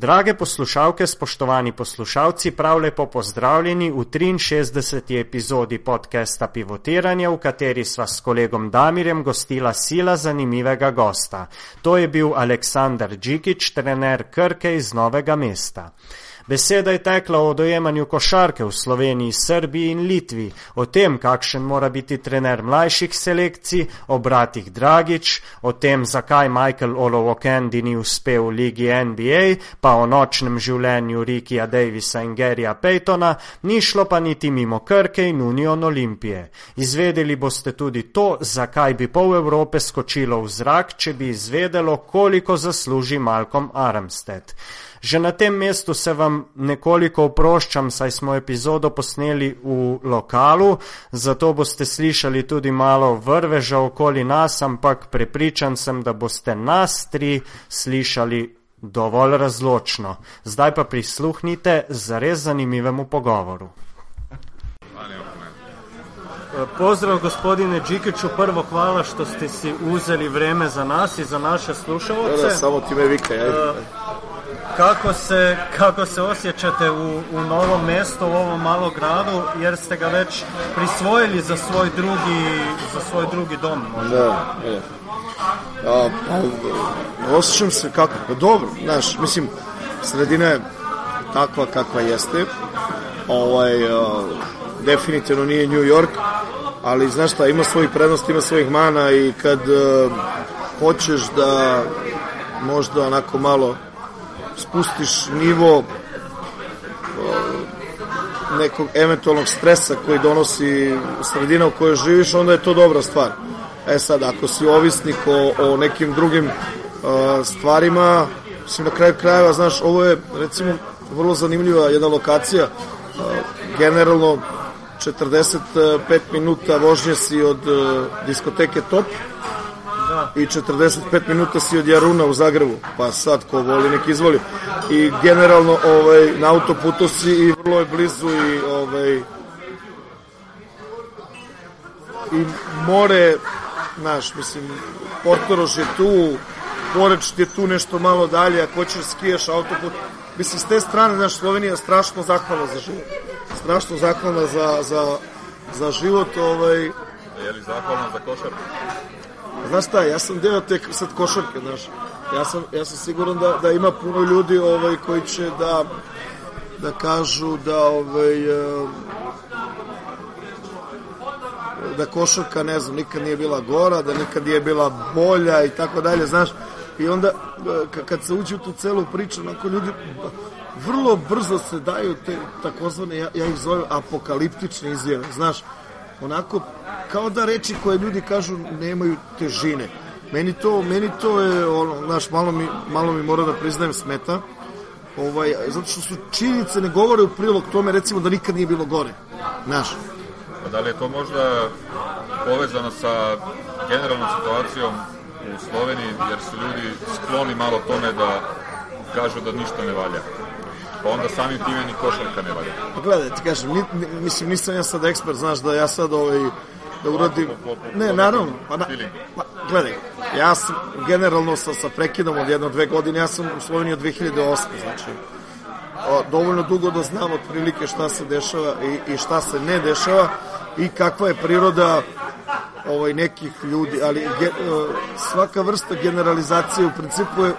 Drage poslušalke, spoštovani poslušalci, prav lepo pozdravljeni v 63. epizodi podcasta Pivotiranje, v kateri sva s kolegom Damirjem gostila sila zanimivega gosta. To je bil Aleksandar Džikič, trener Krke iz Novega mesta. Beseda je tekla o dojemanju košarke v Sloveniji, Srbiji in Litvi, o tem, kakšen mora biti trener mlajših selekcij, o bratih Dragič, o tem, zakaj Michael Olowokendi ni uspel v ligi NBA, pa o nočnem življenju Rikija Davisa in Gerija Peytona, ni šlo pa niti mimo Krke in Union Olimpije. Izvedeli boste tudi to, zakaj bi pol Evrope skočilo v zrak, če bi izvedelo, koliko zasluži Malcolm Armstead. Že na tem mestu se vam nekoliko oproščam, saj smo epizodo posneli v lokalu, zato boste slišali tudi malo vrveža okoli nas, ampak prepričan sem, da boste nas tri slišali dovolj razločno. Zdaj pa prisluhnite za res zanimivemu pogovoru. Pozdrav gospodine Đikiću, prvo hvala što ste si uzeli vreme za nas i za naše slušalce. Da, samo ti me vikaj, ajde. Kako se, kako se osjećate u, u novom mestu, u ovom malom gradu, jer ste ga već prisvojili za svoj drugi, za svoj drugi dom? Možda? Da, da. A, pa, osjećam se kako, pa dobro, znaš, mislim, sredina je takva kakva jeste, ovaj, a, definitivno nije New York, ali znaš šta, ima svojih prednosti, ima svojih mana i kad a, hoćeš da možda onako malo spustiš nivo nekog eventualnog stresa koji donosi sredina u kojoj živiš, onda je to dobra stvar. E sad, ako si ovisnik o, o nekim drugim uh, stvarima, mislim na kraju krajeva, znaš, ovo je recimo vrlo zanimljiva jedna lokacija, uh, generalno 45 minuta vožnje si od uh, diskoteke Top. I 45 minuta si od Jaruna u Zagrebu, pa sad ko voli nek izvoli. I generalno ovaj, na autoputu si i vrlo je blizu i ovaj, i more, znaš, mislim, Portorož je tu, Poreč je tu nešto malo dalje, ako hoćeš skijaš autoput. Mislim, s te strane, znaš, Slovenija je strašno zahvalna za život. Strašno zahvalna za, za, za život, ovaj, Je li zahvalna za košarku? Znaš šta, ja sam deo te sad košarke, znaš. Ja sam, ja sam siguran da, da ima puno ljudi ovaj, koji će da, da kažu da ovaj, eh, da košarka, ne znam, nikad nije bila gora, da nikad nije bila bolja i tako dalje, znaš. I onda, eh, ka- kad se uđe u tu celu priču, onako ljudi vrlo brzo se daju te takozvane, ja, ja ih zovem apokaliptične izjave, znaš onako kao da reči koje ljudi kažu nemaju težine. Meni to, meni to je, ono, znaš, malo mi, malo mi mora da priznajem smeta, ovaj, zato što su činjenice ne govore u prilog tome, recimo da nikad nije bilo gore, znaš. Pa da li je to možda povezano sa generalnom situacijom u Sloveniji, jer su ljudi skloni malo tome da kažu da ništa ne valja. Pa onda samim time ni košarka ne valja. Pa gledaj, ti kažem, ni, mislim, nisam ja sad ekspert, znaš, da ja sad ovaj, da uradim... Ne, naravno, pa, na, pa gledaj, ja sam generalno sa, sa prekidom od jedno, dve godine, ja sam u Sloveniji od 2008, znači, o, dovoljno dugo da znam otprilike šta se dešava i, i šta se ne dešava i kakva je priroda ovaj nekih ljudi, ali ge, e, svaka vrsta generalizacije u principu je e,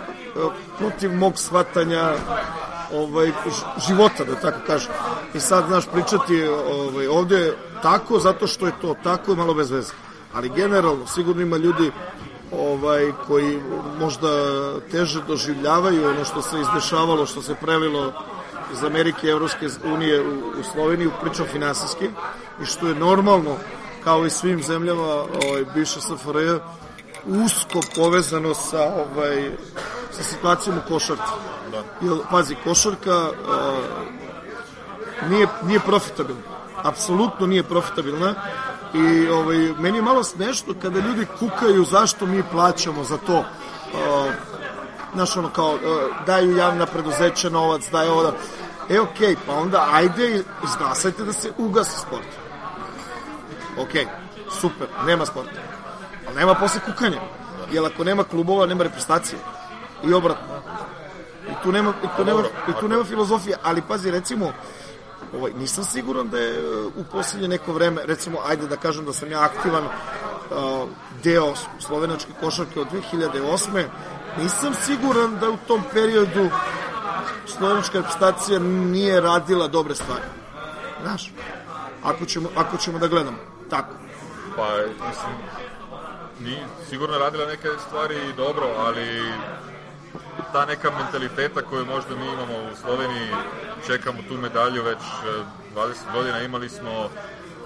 protiv mog shvatanja ovaj života da tako kažem. I sad znaš pričati ovaj ovde tako zato što je to tako malo bez veze. Ali generalno sigurno ima ljudi ovaj koji možda teže doživljavaju ono što se izdešavalo, što se prelilo iz Amerike i Evropske unije u, u Sloveniju, pričam finansijski, i što je normalno, kao i svim zemljama ovaj, bivše SFRJ, usko povezano sa, ovaj, sa situacijom u košarci. Da. Jer, pazi, košarka a, nije, nije profitabilna. Apsolutno nije profitabilna. I ovaj, meni je malo smešno kada ljudi kukaju zašto mi plaćamo za to. A, znaš, ono kao, a, daju javna preduzeća novac, daju ovo da... E, okej, okay, pa onda ajde izglasajte da se ugasi sport. Okej, super, nema sporta. Ali nema posle kukanja. Jer ako nema klubova, nema reprezentacije. I obratno. I tu nema, i tu nema, i tu nema filozofije, ali pazi, recimo, ovaj, nisam siguran da je uh, u posljednje neko vreme, recimo, ajde da kažem da sam ja aktivan uh, deo slovenačke košarke od 2008. Nisam siguran da u tom periodu slovenačka reprezentacija nije radila dobre stvari. Znaš, ako ćemo, ako ćemo da gledamo. Tako. Pa, mislim, ni sigurno radila neke stvari dobro, ali ta neka mentaliteta koju možda mi imamo u Sloveniji, čekamo tu medalju već 20 e, godina, imali smo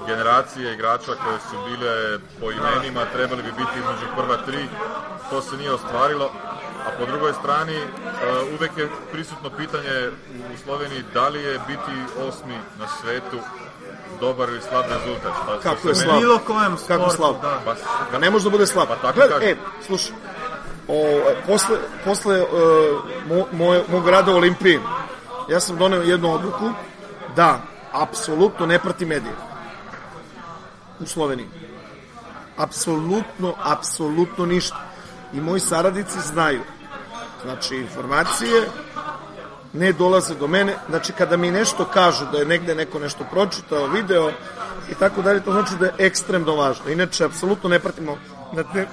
generacije igrača koje su bile po imenima, trebali bi biti između prva tri, to se nije ostvarilo, a po drugoj strani e, uvek je prisutno pitanje u Sloveniji da li je biti osmi na svetu dobar ili slab rezultat. Pa, Kako je slab? Bilo kojem sportu, Kako slab? Da. Pa, pa ne može da bude slab. Pa tako Gled, e, slušaj, o, posle, posle uh, mo, moje, mog rada u Olimpiji, ja sam doneo jednu odluku da apsolutno ne prati medije u Sloveniji. Apsolutno, apsolutno ništa. I moji saradnici znaju. Znači, informacije ne dolaze do mene. Znači, kada mi nešto kažu da je negde neko nešto pročitao, video i tako dalje, to znači da je ekstremno važno. Inače, apsolutno ne pratimo na, dne,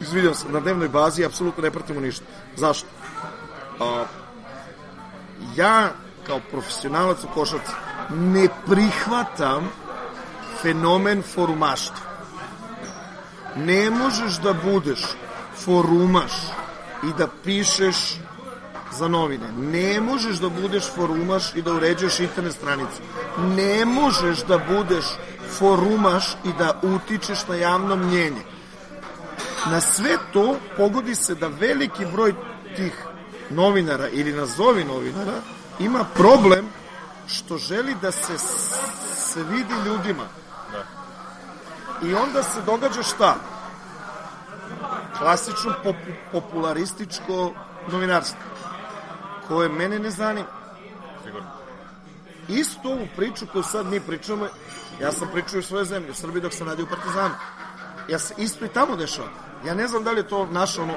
izvidio sam, na dnevnoj bazi, apsolutno ne pratimo ništa. Zašto? A, ja, kao profesionalac u košarci, ne prihvatam fenomen forumaštva. Ne možeš da budeš forumaš i da pišeš za novine. Ne možeš da budeš forumaš i da uređuješ internet stranicu. Ne možeš da budeš forumaš i da utičeš na javno mnjenje. Na sve to pogodi se da veliki broj tih novinara ili nazovi novinara ima problem što želi da se se vidi ljudima. Da. I onda se događa šta? Klasično pop popularističko novinarstvo koje mene ne zanima. Sigurno. Isto ovu priču koju sad mi pričamo, ja sam pričao u svoje zemlje, u Srbiji dok sam radio u Partizanu. Ja se isto i tamo dešava. Ja ne znam da li je to naša, ono,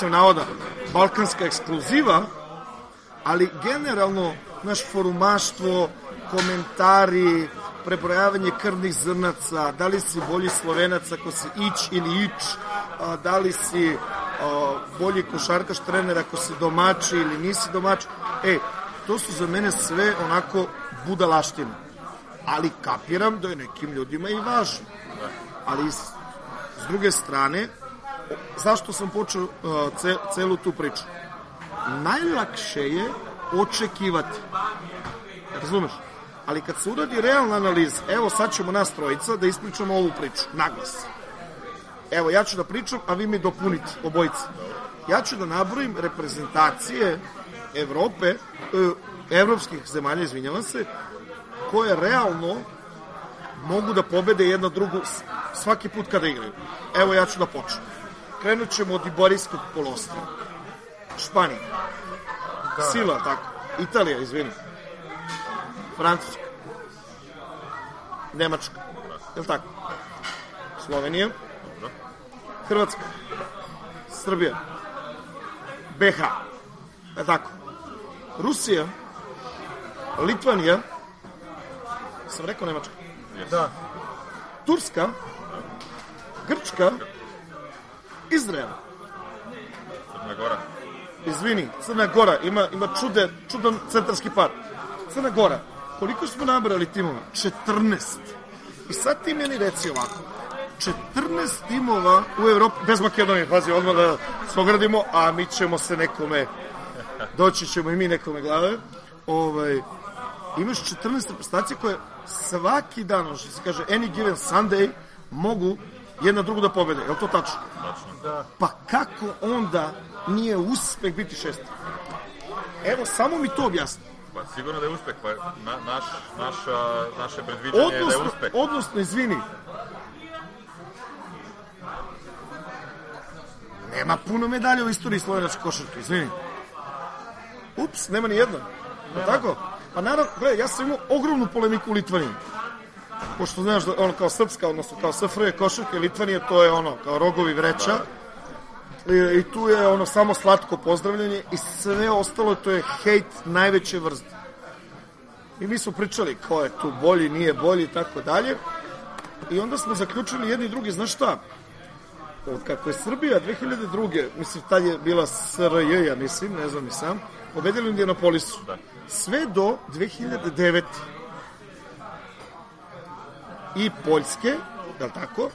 po navoda, balkanska ekskluziva, ali generalno naš forumaštvo, komentari, prebrojavanje krvnih zrnaca, da li si bolji slovenac ako si ić ili ić, da li si bolji košarkaš trener ako si domaći ili nisi domaći. E, to su za mene sve onako budalaštine. Ali kapiram da je nekim ljudima i važno. Ali s, s druge strane, zašto sam počeo uh, ce, celu tu priču? Najlakše je očekivati. Razumeš? Ali kad se uradi realna analiza, evo sad ćemo nas trojica da ispričamo ovu priču, naglas. Evo, ja ću da pričam, a vi mi dopunite, obojice. Ja ću da nabrojim reprezentacije Evrope, e, evropskih zemalja, izvinjavam se, koje realno mogu da pobede jedna drugu svaki put kada igraju. Evo ja ću da počnem. Krenut ćemo od Iborijskog polostrava. Španija. Da. Sila, tako. Italija, izvini. Francuska. Nemačka. Je li tako? Slovenija. Hrvatska, Srbija, BH, je tako? Rusija, Litvanija, sam rekao Nemačka? Da. Turska, Grčka, Izrael. Crna Gora. Izvini, Crna Gora ima, ima čude, čudan centarski par. Crna Gora, koliko smo nabrali timova? 14. I sad ti meni reci ovako, 14 timova u Evropi, bez Makedonije, pazi, odmah da svogradimo, a mi ćemo se nekome, doći ćemo i mi nekome glave, ovaj, imaš 14 reprezentacije koje svaki dan, što se kaže, any given Sunday, mogu jedna drugu da pobede. Je li to tačno? Da. Pa kako onda nije uspeh biti šesti? Evo, samo mi to objasni. Pa sigurno da je uspeh, pa na, naš, naša, naše predviđanje odnosno, je da je uspeh. Odnosno, izvini, Nema puno medalja u istoriji slovenačke košarke, izvini. Ups, nema ni jedna. Nema. Tako? Pa naravno, gledaj, ja sam imao ogromnu polemiku u Litvaniji. Pošto znaš da ono kao srpska, odnosno kao SFRJ košarke, Litvanije, to je ono, kao rogovi vreća. I, I tu je ono samo slatko pozdravljanje i sve ostalo to je hejt najveće vrste. I mi smo pričali ko je tu bolji, nije bolji i tako dalje. I onda smo zaključili jedni i drugi, znaš šta? Od kako je Srbija 2002. mislim, tad je bila SRJ, ja mislim, ne znam i sam, pobedili Indianapolisu. Da. Sve do 2009. I Poljske, je li tako?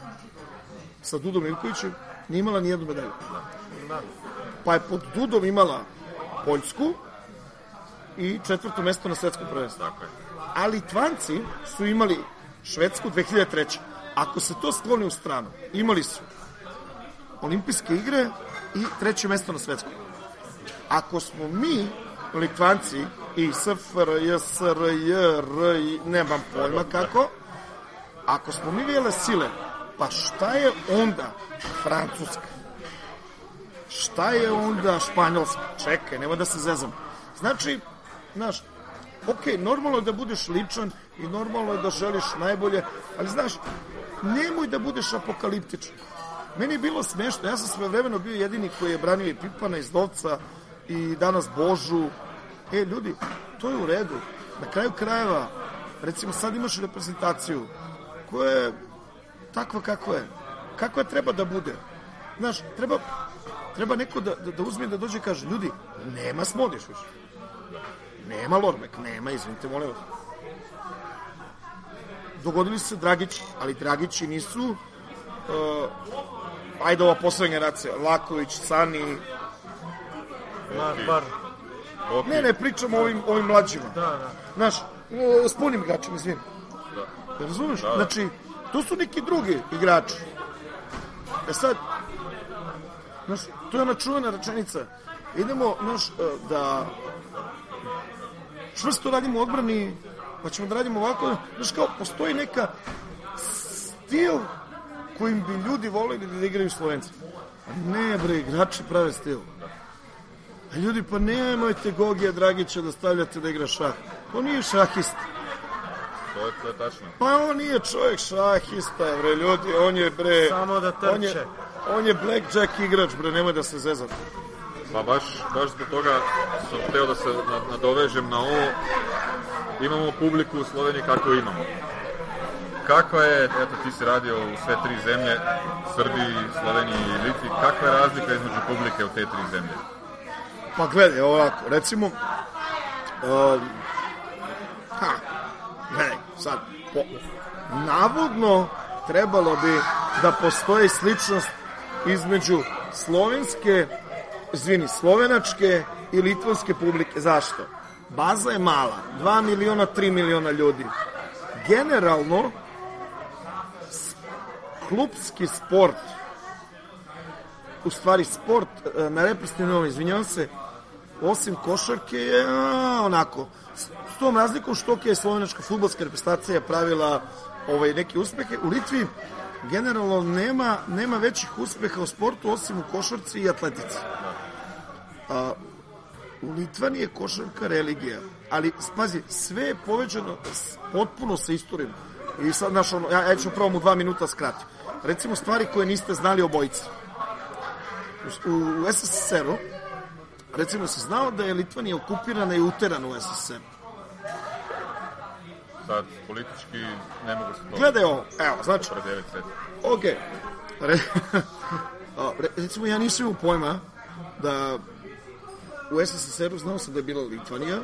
Sa Dudom Ivkovićem, nije imala ni jednu medalju. Pa je pod Dudom imala Poljsku i četvrto mesto na svetskom prvenstvu. Tako je. A Litvanci su imali Švedsku 2003. Ako se to skloni u stranu, imali su olimpijske igre i treće mesto na svetskom. Ako smo mi, Litvanci, i SFRJ, SRJ, RJ, nemam pojma kako, ako smo mi vele sile, pa šta je onda Francuska? Šta je onda Španjolska? Čekaj, nema da se zezam. Znači, znaš, ok, normalno je da budeš ličan i normalno je da želiš najbolje, ali znaš, nemoj da budeš apokaliptičan. Meni je bilo smešno, ja sam sve vremeno bio jedini koji je branio i Pipana iz Dovca i danas Božu. E, ljudi, to je u redu. Na kraju krajeva, recimo sad imaš reprezentaciju koja je takva kakva je. Kakva treba da bude. Znaš, treba, treba neko da, da, da uzme da dođe i kaže, ljudi, nema smodiš više. Nema Lormek, nema, izvinite, molim vas. Dogodili su se Dragići, ali Dragići nisu uh, ajde ova poslednja generacija, Laković, Sani, bar, Boki, ne, ne, pričamo o ovim, ovim mlađima. da, da. Znaš, s punim igračima, izvim. Ja razumeš? Da, da. Znači, tu su neki drugi igrači. E sad, znaš, to je ona čuvena rečenica. Idemo, znaš, e, da čvrsto radimo odbrani, pa ćemo da radimo ovako. Znaš, kao, postoji neka stil kojim bi ljudi voleli da igraju Slovenci. Ne, bre, igrači prave stil. A ljudi, pa nemojte Gogija Dragića da stavljate da igra šah. On nije šahista. To je, to je tačno. Pa on nije čovjek šahista, bre, ljudi, on je, bre... Samo da On je, trče. on je blackjack igrač, bre, nemoj da se zezate. Pa baš, baš zbog toga sam hteo da se na- nadovežem na ovo. Imamo publiku u Sloveniji kako imamo. Kakva je, eto ti si radio u sve tri zemlje, Srbiji, Sloveniji i Litvi, kakva je razlika između publike u te tri zemlje? Pa gledaj, ovako, recimo, um, ha, sad, po, navodno trebalo bi da postoji sličnost između slovenske, izvini, slovenačke i litvanske publike. Zašto? Baza je mala, 2 miliona, 3 miliona ljudi. Generalno, klubski sport u stvari sport e, na reprezentativnom izvinjavam se, osim košarke je a, onako, s tom razlikom što ok, slovenačka futbolska reprezentacija je pravila ovaj, neke uspehe. U Litvi generalno nema, nema većih uspeha u sportu osim u košarci i atletici. A, u Litvani je košarka religija, ali pazi, sve je povećano potpuno sa istorijom. I sad, znaš, ono, ja, ja ću probam u dva minuta skratiti. Recimo stvari koje niste znali o bojici u, u SSSR-u, recimo se znao da je Litvanija okupirana i uterana u SSSR. Sad, politički ne mogu se to Gledaj ovo, evo, znači, ok, Re, recimo ja nisam imao pojma da u SSSR-u znao sam da je bila Litvanija,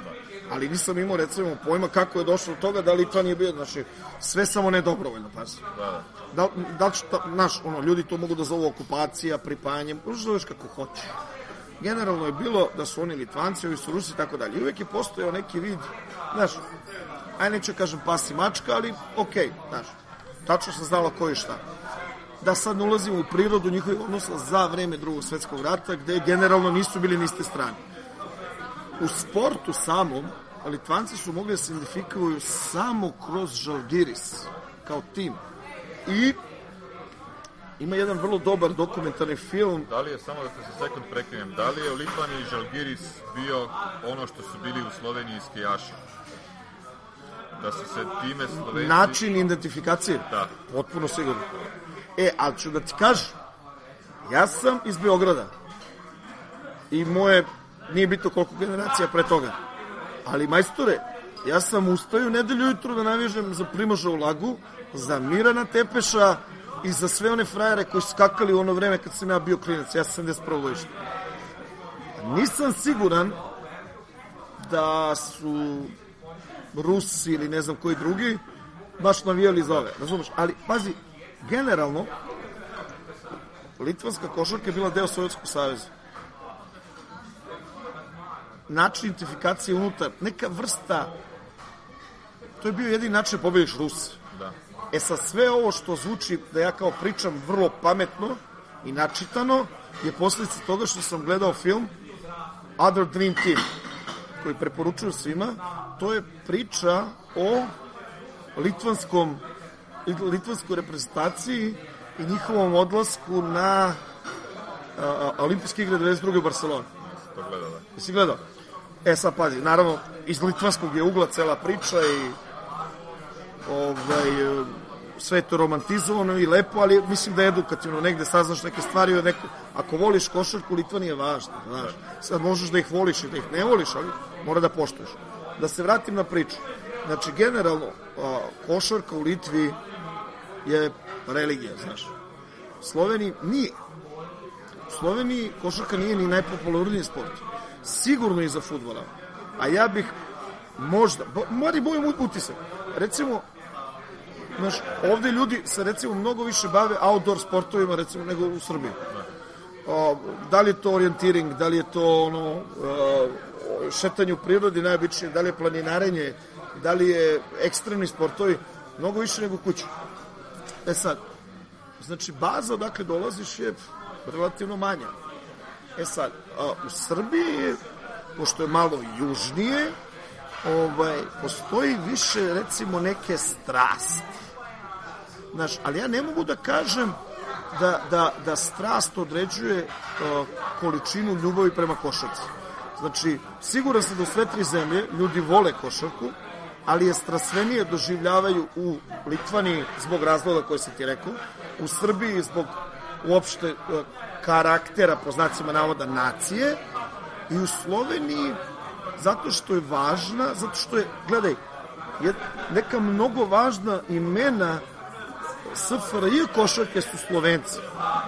ali nisam imao recimo pojma kako je došlo do toga da Litvanija bio, znači, sve samo ne dobrovoljno, pazi. Da, da. da, da li će ta, naš, ono, ljudi to mogu da zovu okupacija, pripajanje, možeš da zoveš kako hoće. Generalno je bilo da su oni Litvanci, ovi su Rusi i tako dalje. I uvek je postojao neki vid, znaš, aj neću kažem pas i mačka, ali okej, znaš, tačno sam znala ko je šta. Da sad ne ulazimo u prirodu njihovih odnosa za vreme drugog svetskog rata, gde generalno nisu bili na iste strane. U sportu samom, Litvanci su mogli da se identifikuju samo kroz Žalgiris, kao tim. I ima jedan vrlo dobar dokumentarni film Da li je, samo da se sekund prekinem, da li je u i Žalgiris bio ono što su bili u Sloveniji skijaši? Da su se time Slovenci... način identifikacije. Da. Potpuno sigurno. E, ali ću da ti kažem, Ja sam iz Beograda. I moje, nije bitno koliko generacija pre toga. Ali majstore, ja sam ustaju nedelju jutro da naviježem za Primoža u Lagu, za Mirana Tepeša i za sve one frajere koji su skakali u ono vreme kad sam ja bio klinac. Ja sam 71. godište. Nisam siguran da su Rusi ili ne znam koji drugi baš navijali za ove, razumeš? Ali, pazi, generalno, Litvanska košarka je bila deo Sovjetskog saveza. Način identifikacije unutar, neka vrsta, to je bio jedini način da pobediš Rusi. Da. E sa sve ovo što zvuči da ja kao pričam vrlo pametno i načitano je posljedica toga što sam gledao film Other Dream Team koji preporučuju svima, to je priča o litvanskom litvanskoj reprezentaciji i njihovom odlasku na a, a, olimpijske igre 92. u Barceloni. To gleda, da. Jesi gledao? E sad pazi, naravno iz litvanskog je ugla cela priča i ovaj, sve to romantizovano i lepo, ali mislim da je edukativno, negde saznaš neke stvari, od neko, ako voliš košarku, Litvan je važno, znaš. Sad možeš da ih voliš i da ih ne voliš, ali mora da poštuješ. Da se vratim na priču. Znači, generalno, košarka u Litvi je religija, znaš. Sloveniji nije. U Sloveniji košarka nije ni najpopularniji sport. Sigurno i za futbola. A ja bih možda, mari bojim utisak. Recimo, znaš, ovde ljudi se recimo mnogo više bave outdoor sportovima recimo nego u Srbiji. O, da li je to orijentiring, da li je to ono o, šetanje u prirodi najobičnije, da li je planinarenje, da li je ekstremni sportovi, mnogo više nego kuću. E sad, znači baza odakle dolaziš je relativno manja. E sad, a, u Srbiji, pošto je malo južnije, ovaj, postoji više, recimo, neke strasti. Znaš, ali ja ne mogu da kažem da, da, da strast određuje uh, količinu ljubavi prema košarci. Znači, siguran sam da u sve tri zemlje ljudi vole košarku, ali je strastvenije doživljavaju u Litvani zbog razloga koje si ti rekao, u Srbiji zbog uopšte uh, karaktera, po znacima navoda, nacije, i u Sloveniji zato što je važna, zato što je, gledaj, je neka mnogo važna imena SFRJ košarke su Slovenci.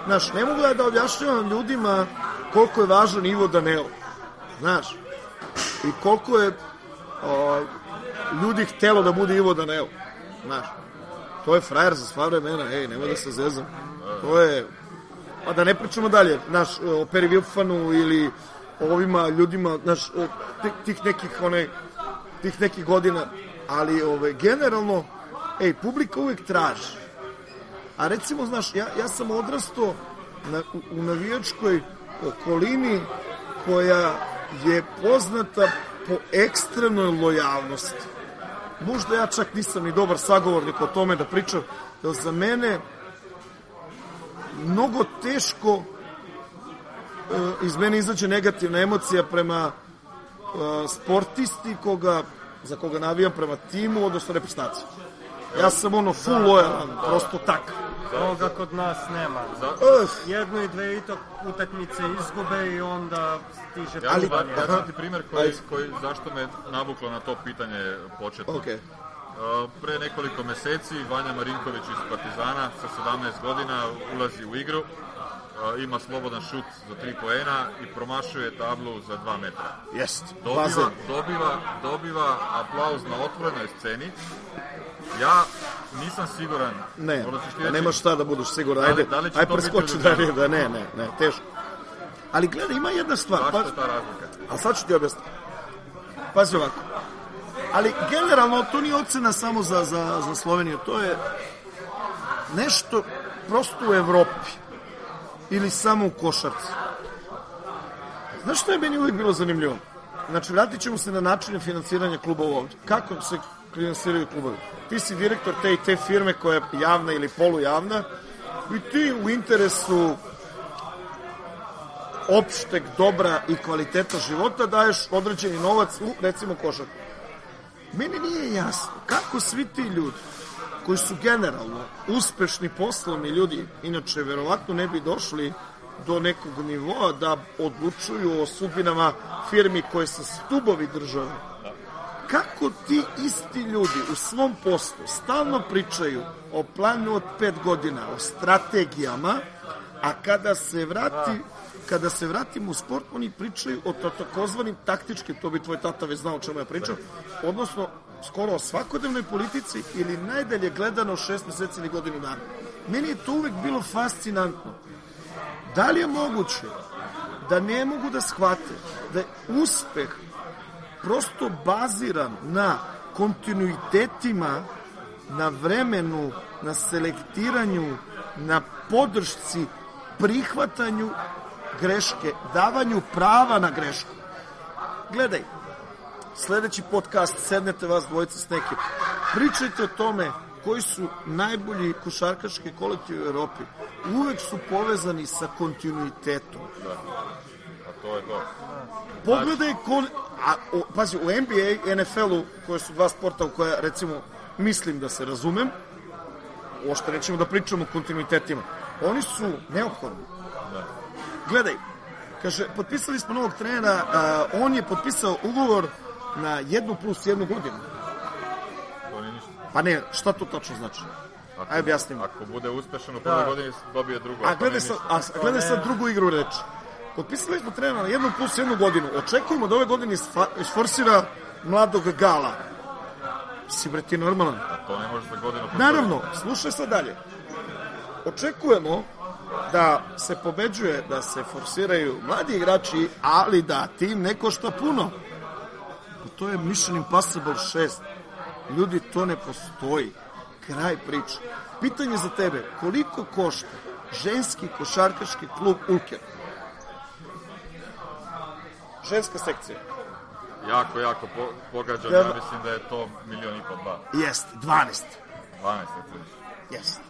Znaš, ne mogu ja da objašnjavam ljudima koliko je važan Ivo Daneo. Znaš, i koliko je o, ljudi htelo da bude Ivo Daneo. Znaš, to je frajer za sva vremena, ej, nema da se zezam. To je, pa da ne pričamo dalje, znaš, o Peri Vilfanu ili ovima ljudima, znaš, tih nekih, one, tih nekih godina, ali ove, generalno, ej, publika uvek traži A recimo, znaš, ja, ja sam odrastao na, u, u navijačkoj okolini koja je poznata po ekstremnoj lojalnosti. Možda ja čak nisam ni dobar sagovornik o tome da pričam, da za mene mnogo teško e, iz mene izađe negativna emocija prema e, sportisti koga, za koga navijam prema timu, odnosno reprezentaciji. Ja sam ono full lojalan, prosto tak. Toga kod nas nema. Jednu i dve utakmice izgube i onda stiže Ja Ali- da, ja ću dati primjer koji, koji, zašto me navuklo na to pitanje početno. Ok. Uh, Pre nekoliko meseci Vanja Marinković iz Partizana sa 17 godina ulazi u igru, uh, ima slobodan šut za 3 poena i promašuje tablu za 2 metra. Jest, Dobiva, dobiva, dobiva aplauz na otvorenoj sceni. Ja nisam siguran. Ne, da reći- nema šta da budeš siguran. Da li- Ajde, da li će aj to biti preskoči u da da ne, ne, ne, teško. Ali gledaj, ima jedna stvar. Zašto Pa, je ta razlika? a sad ću ti objasniti. Pazi ovako. Ali generalno to nije ocena samo za, za, za Sloveniju, to je nešto prosto u Evropi ili samo u košarci. Znaš što je meni uvijek bilo zanimljivo? Znači, vratit ćemo se na načine finansiranja klubova ovdje. Kako se finansiraju klubovi? Ti si direktor te i te firme koja je javna ili polujavna i ti u interesu opšteg dobra i kvaliteta života daješ određeni novac u, recimo, košarku. Meni nije jasno kako svi ti ljudi koji su generalno uspešni poslovni ljudi, inače verovatno ne bi došli do nekog nivoa da odlučuju o sudbinama firmi koje su stubovi države. Kako ti isti ljudi u svom poslu stalno pričaju o planu od pet godina, o strategijama, a kada se vrati kada se vratimo u sport, oni pričaju o takozvanim taktičkim, to bi tvoj tata već znao o čemu ja pričam, odnosno skoro o svakodnevnoj politici ili najdalje gledano šest meseci ili godinu dana. Meni je to uvek bilo fascinantno. Da li je moguće da ne mogu da shvate da je uspeh prosto baziran na kontinuitetima, na vremenu, na selektiranju, na podršci, prihvatanju greške, davanju prava na grešku. Gledaj, sledeći podcast, sednete vas dvojica s nekim, pričajte o tome koji su najbolji košarkaški kolektivi u Evropi. Uvek su povezani sa kontinuitetom. Da. To je to. Pogledaj kon... A, o, pazi, u NBA, NFL-u, koje su dva sporta u koja, recimo, mislim da se razumem, uopšte nećemo da pričamo o kontinuitetima, oni su neophodni. Da. Gledaj, kaže, potpisali smo novog trenera, a, on je potpisao ugovor na jednu plus jednu godinu. To nije ništa. Pa ne, šta to tačno znači? Ako, Ajde, objasnimo. Ako bude uspešan u prvoj Da. godini, dobije drugo. A gledaj sad, a gledaj sad drugu igru reči. Potpisali smo trenera na jednu plus jednu godinu. Očekujemo da ove godine isforsira mladog Gala. Si bre ti normalan. A to ne može za godinu. Naravno, slušaj sad dalje. Očekujemo da se pobeđuje, da se forsiraju mladi igrači, ali da tim ne košta puno. To je Mission Impossible 6. Ljudi, to ne postoji. Kraj priče. Pitanje za tebe, koliko košta ženski košarkaški klub Ulker? Ženska sekcija. Jako, jako po, pogađam. Da, Ja da. mislim da je to milion i po dva. Jeste, 12. 12 recimo. Jeste.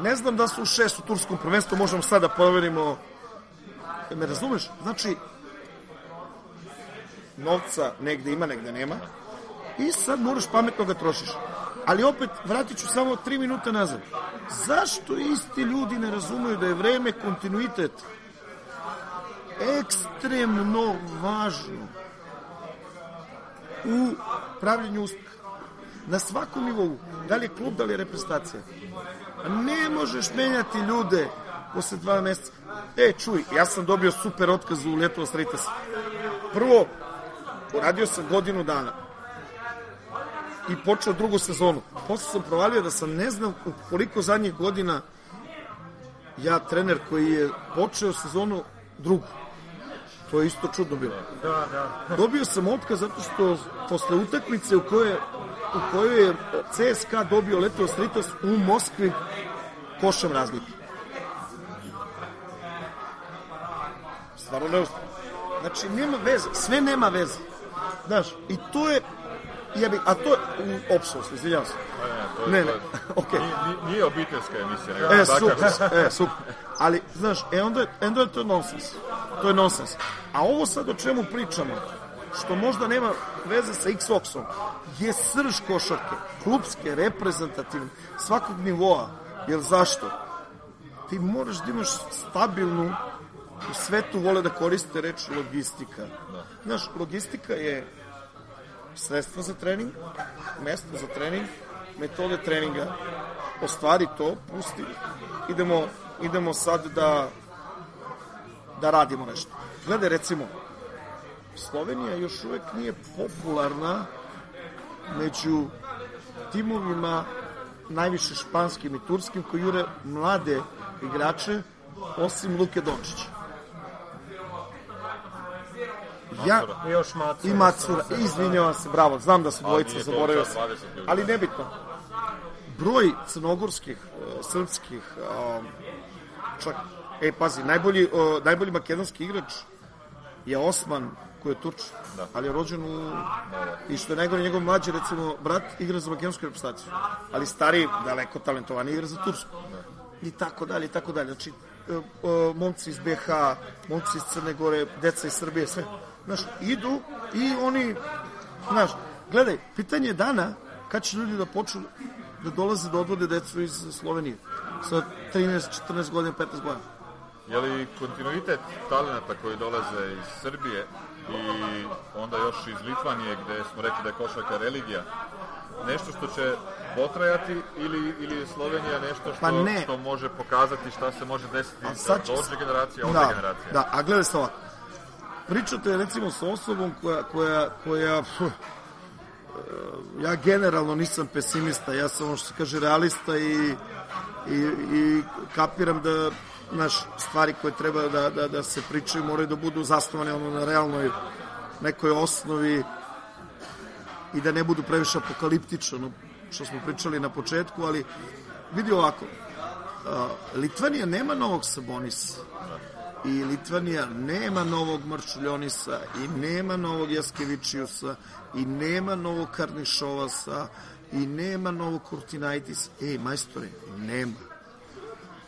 Ne znam da su u šest u turskom prvenstvu, možemo sada da proverimo. E, Me razumeš? Znači, novca negde ima, negde nema. I sad moraš pametno ga trošiš. Ali opet, vratit ću samo tri minuta nazad. Zašto isti ljudi ne razumeju da je vreme kontinuitet ekstremno važno u pravljenju uspeha? Na svakom nivou. Da li je klub, da li je reprezentacija. Ne možeš menjati ljude posle dva meseca. E, čuj, ja sam dobio super otkaz u Ljetu Ostritas. Prvo, uradio sam godinu dana i počeo drugu sezonu. Posle sam provalio da sam ne znam koliko zadnjih godina ja trener koji je počeo sezonu drugu. To je isto čudno bilo. Da, da. Dobio sam otkaz zato što posle utakmice u kojoj, u kojoj je CSKA dobio Leto Stritos u Moskvi košem razlike. Stvarno neuspio. Znači, nema veze, sve nema veze. Znaš, i to je, jebi, a to je, u, opsos, izvinjavam se. Pa ne, to je, Ne, ne, okej. Nije, nije- obiteljska emisija, nego E, takav- super, e, super. Ali, znaš, e onda, e, onda je to nonsens. To je nonsens. A ovo sad o čemu pričamo, što možda nema veze sa X-Oxom, je srž košarke, klubske, reprezentativne, svakog nivoa. Jer zašto? Ti moraš da imaš stabilnu, u svetu vole da koriste reč logistika. Znaš, logistika je sredstva za trening, mesto za trening, metode treninga, ostvari to, pusti, idemo, idemo sad da, da radimo nešto. Gledaj, recimo, Slovenija još uvek nije popularna među timovima najviše španskim i turskim koji jure mlade igrače osim Luke Dončića. Ja, I još Macu. i Macura, izvinjavam se, bravo, znam da su dvojica zaboravio sad sam, 20 ljudi. ali nebitno. Broj crnogorskih, e, srpskih, um, čak, e, pazi, najbolji, o, najbolji makedonski igrač je Osman, koji je Turč, Da. ali je rođen u... I što je najgore, njegov mlađi, recimo, brat igra za makedonsku reprezentaciju, ali stari, daleko talentovani, igra za Tursku. I tako dalje, i tako dalje. Znači, e, e, momci iz BH, momci iz Crne Gore, deca iz Srbije, sve. Znaš, idu i oni, znaš, gledaj, pitanje je dana kad će ljudi da počnu da dolaze da odvode decu iz Slovenije sa 13, 14 godina, 15 godina. je li kontinuitet talenata koji dolaze iz Srbije i onda još iz Litvanije gde smo rekli da je košarka religija, nešto što će potrajati ili, ili je Slovenija nešto što, Pa ne. što može pokazati šta se može desiti A sad će- dođe generacija, ode da, generacija? Da, a gledaj se ovako. Pričate recimo sa osobom koja, koja, koja pf, e, ja generalno nisam pesimista, ja sam ono što se kaže realista i, i, i kapiram da naš stvari koje treba da, da, da se pričaju moraju da budu zasnovane ono na realnoj nekoj osnovi i da ne budu previše apokaliptično, ono što smo pričali na početku, ali vidi ovako, a, Litvanija nema novog Sabonisa i Litvanija nema novog Marčuljonisa i nema novog Jaskevičiusa i nema novog Karnišovasa i nema novog Kurtinaitis. Ej, majstore, nema.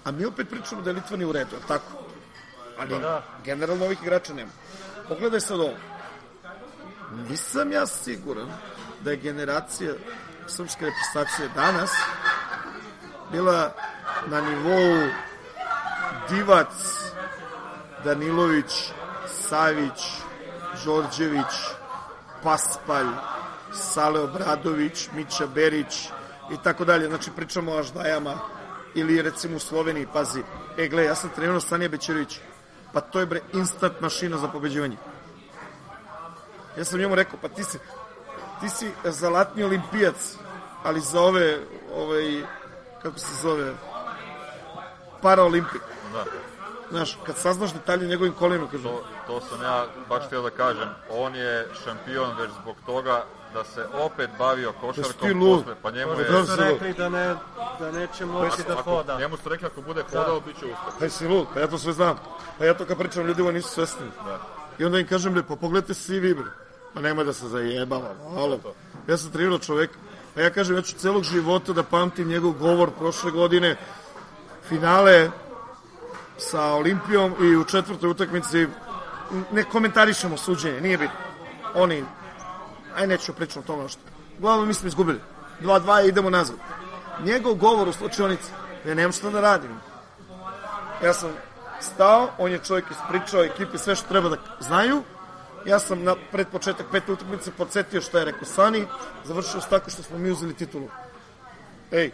A mi opet pričamo da je Litvanija u redu, tako? Ali Da. generalno ovih igrača nema. Pogledaj sad ovo. Nisam ja siguran da je generacija srpske reprezentacije danas bila na nivou Divac, Danilović, Savić, Đorđević, Paspalj, Sale Obradović, Mića Berić i tako dalje. Znači pričamo o Aždajama ili recimo u Sloveniji, pazi, e gle, ja sam trenirao Sanija Bećerović, pa to je bre instant mašina za pobeđivanje. Ja sam njemu rekao, pa ti si, ti si zalatni olimpijac, ali za ove, ovaj, kako se zove, paraolimpik. Da. Znaš, kad saznaš detalje njegovim kolenima, kažu, To, to sam ja baš htio da kažem. On je šampion već zbog toga da se opet bavio ti košarkom posle. Pa njemu Pa je... da. Su rekli da, ne, da neće moći da Ako, hoda. njemu su rekli ako bude hodao, bit će uspeh. pa si lud, pa ja to sve znam. Pa ja to kad pričam ljudima nisu svesni. Da. I onda im kažem, bre, pa pogledajte svi vi, bre. Pa nemoj da se zajebava, malo. Ja sam trenirao čoveka. Pa ja kažem, ja ću celog života da pamtim njegov govor prošle godine, finale sa Olimpijom i u četvrtoj utakmici ne komentarišemo suđenje, nije bitno. Oni, aj neću pričati o tome što. Uglavnom mi smo izgubili. 2-2 i idemo nazad. Njegov govor u slučajonici, ja nemam šta da radim. Ja sam stao, on je čovjek ispričao ekipi sve što treba da znaju. Ja sam na pred početak pete utakmice podsjetio šta je rekao Sani, završio s tako što smo mi uzeli titulu. Ej,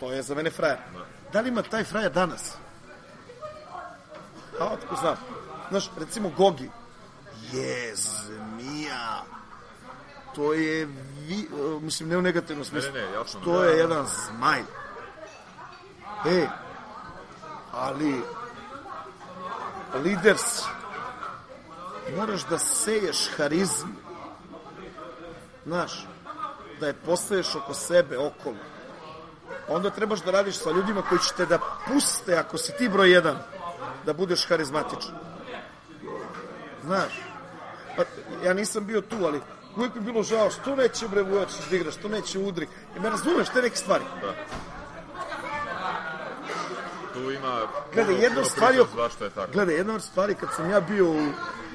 to je za mene frajer. Da li ima taj frajer danas? A otko znam. Znaš, recimo Gogi. Je, zmija. To je, vi, uh, mislim, ne u negativnom smislu. ne, jasno. To je jedan zmaj. E, ali lider si. Moraš da seješ harizmu. Znaš, da je postaješ oko sebe, okolo. Onda trebaš da radiš sa ljudima koji će te da puste, ako si ti broj jedan, da budeš harizmatičan. Znaš, pa, ja nisam bio tu, ali uvijek mi bilo žao, što neće bre Vujač da igra, što neće udri. I me razumeš te neke stvari. Tu ima Gledaj, jedna stvari je tako. Gledaj, jedna od stvari kad sam ja bio u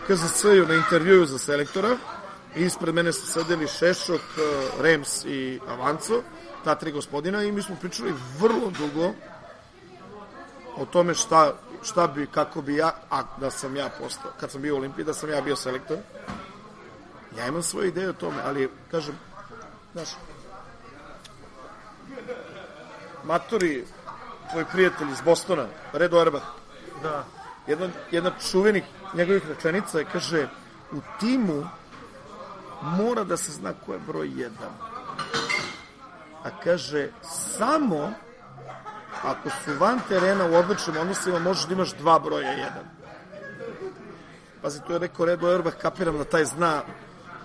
KZS-u na intervjuju za selektora, ispred mene su sedeli Šešok, eh, Rems i Avanco, ta tri gospodina, i mi smo pričali vrlo dugo o tome šta, šta bi, kako bi ja, a da sam ja postao, kad sam bio u Olimpiji, da sam ja bio selektor. Ja imam svoje ideje o tome, ali, kažem, znaš, matori, tvoj prijatelj iz Bostona, Redo Erbach, Da. jedna, jedna čuvenih njegovih rečenica je, kaže, u timu mora da se zna ko je broj jedan. A kaže, samo ako su van terena u odličnim odnosima, možeš da imaš dva broja jedan. Pazi, to je rekao Redo Erbach, kapiram da taj zna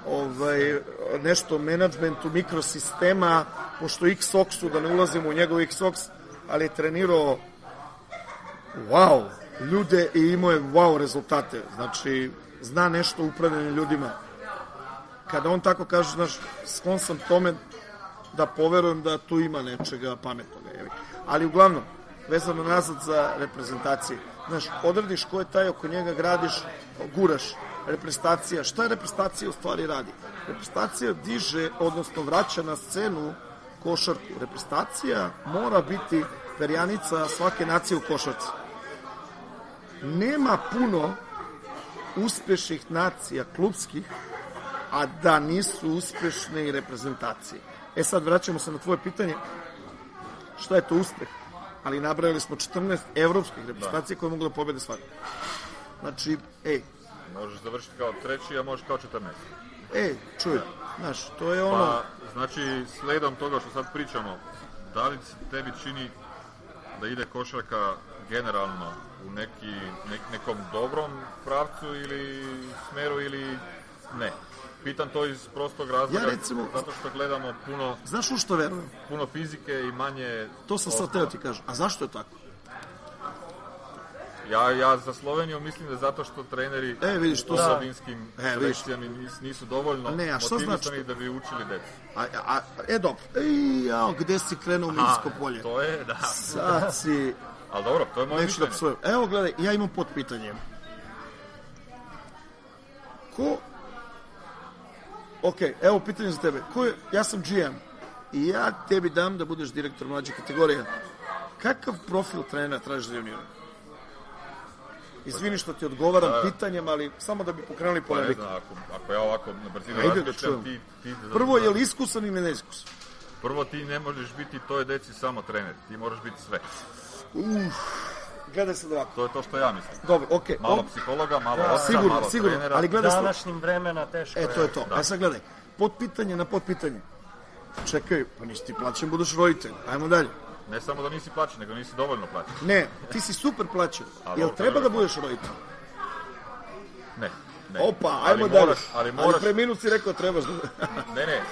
ovaj, nešto o menadžmentu mikrosistema, pošto X-Oxu, da ne ulazimo u njegov X-Ox, ali je trenirao wow, ljude i imao je wow rezultate. Znači, zna nešto o upravljanju ljudima. Kada on tako kaže, znaš, sklon sam tome da poverujem da tu ima nečega pametnog. Ali uglavnom, vezano nazad za reprezentacije. Znaš, odrediš ko je taj, oko njega gradiš, guraš. Reprezentacija, šta je reprezentacija u stvari radi? Reprezentacija diže, odnosno vraća na scenu košarku. Reprezentacija mora biti perjanica svake nacije u košarci. nema puno uspešnih nacija klubskih, a da nisu uspešne i reprezentacije. E sad vraćamo se na tvoje pitanje, šta je to uspeh? Ali nabrajali smo 14 evropskih reprezentacija koje mogu da pobede svaki. Znači, ej, Možeš završiti kao treći, a možeš kao 14. ej, čuj, znaš, to je ono... Pa, znači, sledom toga što sad pričamo, da li tebi čini da ide košarka generalno u neki, nek, nekom dobrom pravcu ili smeru ili ne? Pitam to iz prostog razloga, Ja recimo- zato što gledamo puno, Znaš u što verujem? puno fizike i manje... To sam sad teo ti kažem. A zašto je tako? Ja, ja za Sloveniju mislim da zato što treneri E, vidiš, to u slavinskim E, selekcijama nis, nisu dovoljno ne, a šta motivisani znači? da bi učili decu. A, a, e, dobro. Ej, jao, gde si krenuo u Minsko polje? To je, da. Sad si... Ali dobro, to je moje da mišljenje. psujem. Evo, gledaj, ja imam pod pitanje. Ko... Ok, evo pitanje za tebe. Ko je, ja sam GM i ja tebi dam da budeš direktor mlađe kategorije. Kakav profil trenera tražiš za juniora? Izvini što ti odgovaram pitanjem, ali samo da bi pokrenuli Pa polemiku. ako, ako ja ovako na brzinu da razmišljam, ti, ti Prvo, je li iskusan ili neiskusan? Prvo ti ne možeš biti toj deci samo trener, ti moraš biti sve. Gledaj sad ovako. To je to što ja mislim. Dobro, okej. Malo o- psihologa, malo oca, sigurno, malo sigurno, trenera. ali gledaj sad. Današnjim vremena teško E, to je to. E sad gledaj, potpitanje na potpitanje. Čekaj, pa nisi ti plaćen, budeš roditelj. Ajmo dalje. Ne samo da nisi plaćen, nego nisi dovoljno plaćen. Ne, ti si super plaćen. Jel treba da budeš roditelj? Ne. ne. Opa, Ali ajmo dalje. moraš, ali moraš, Ali pre minut si rekao trebaš da... ne, ne.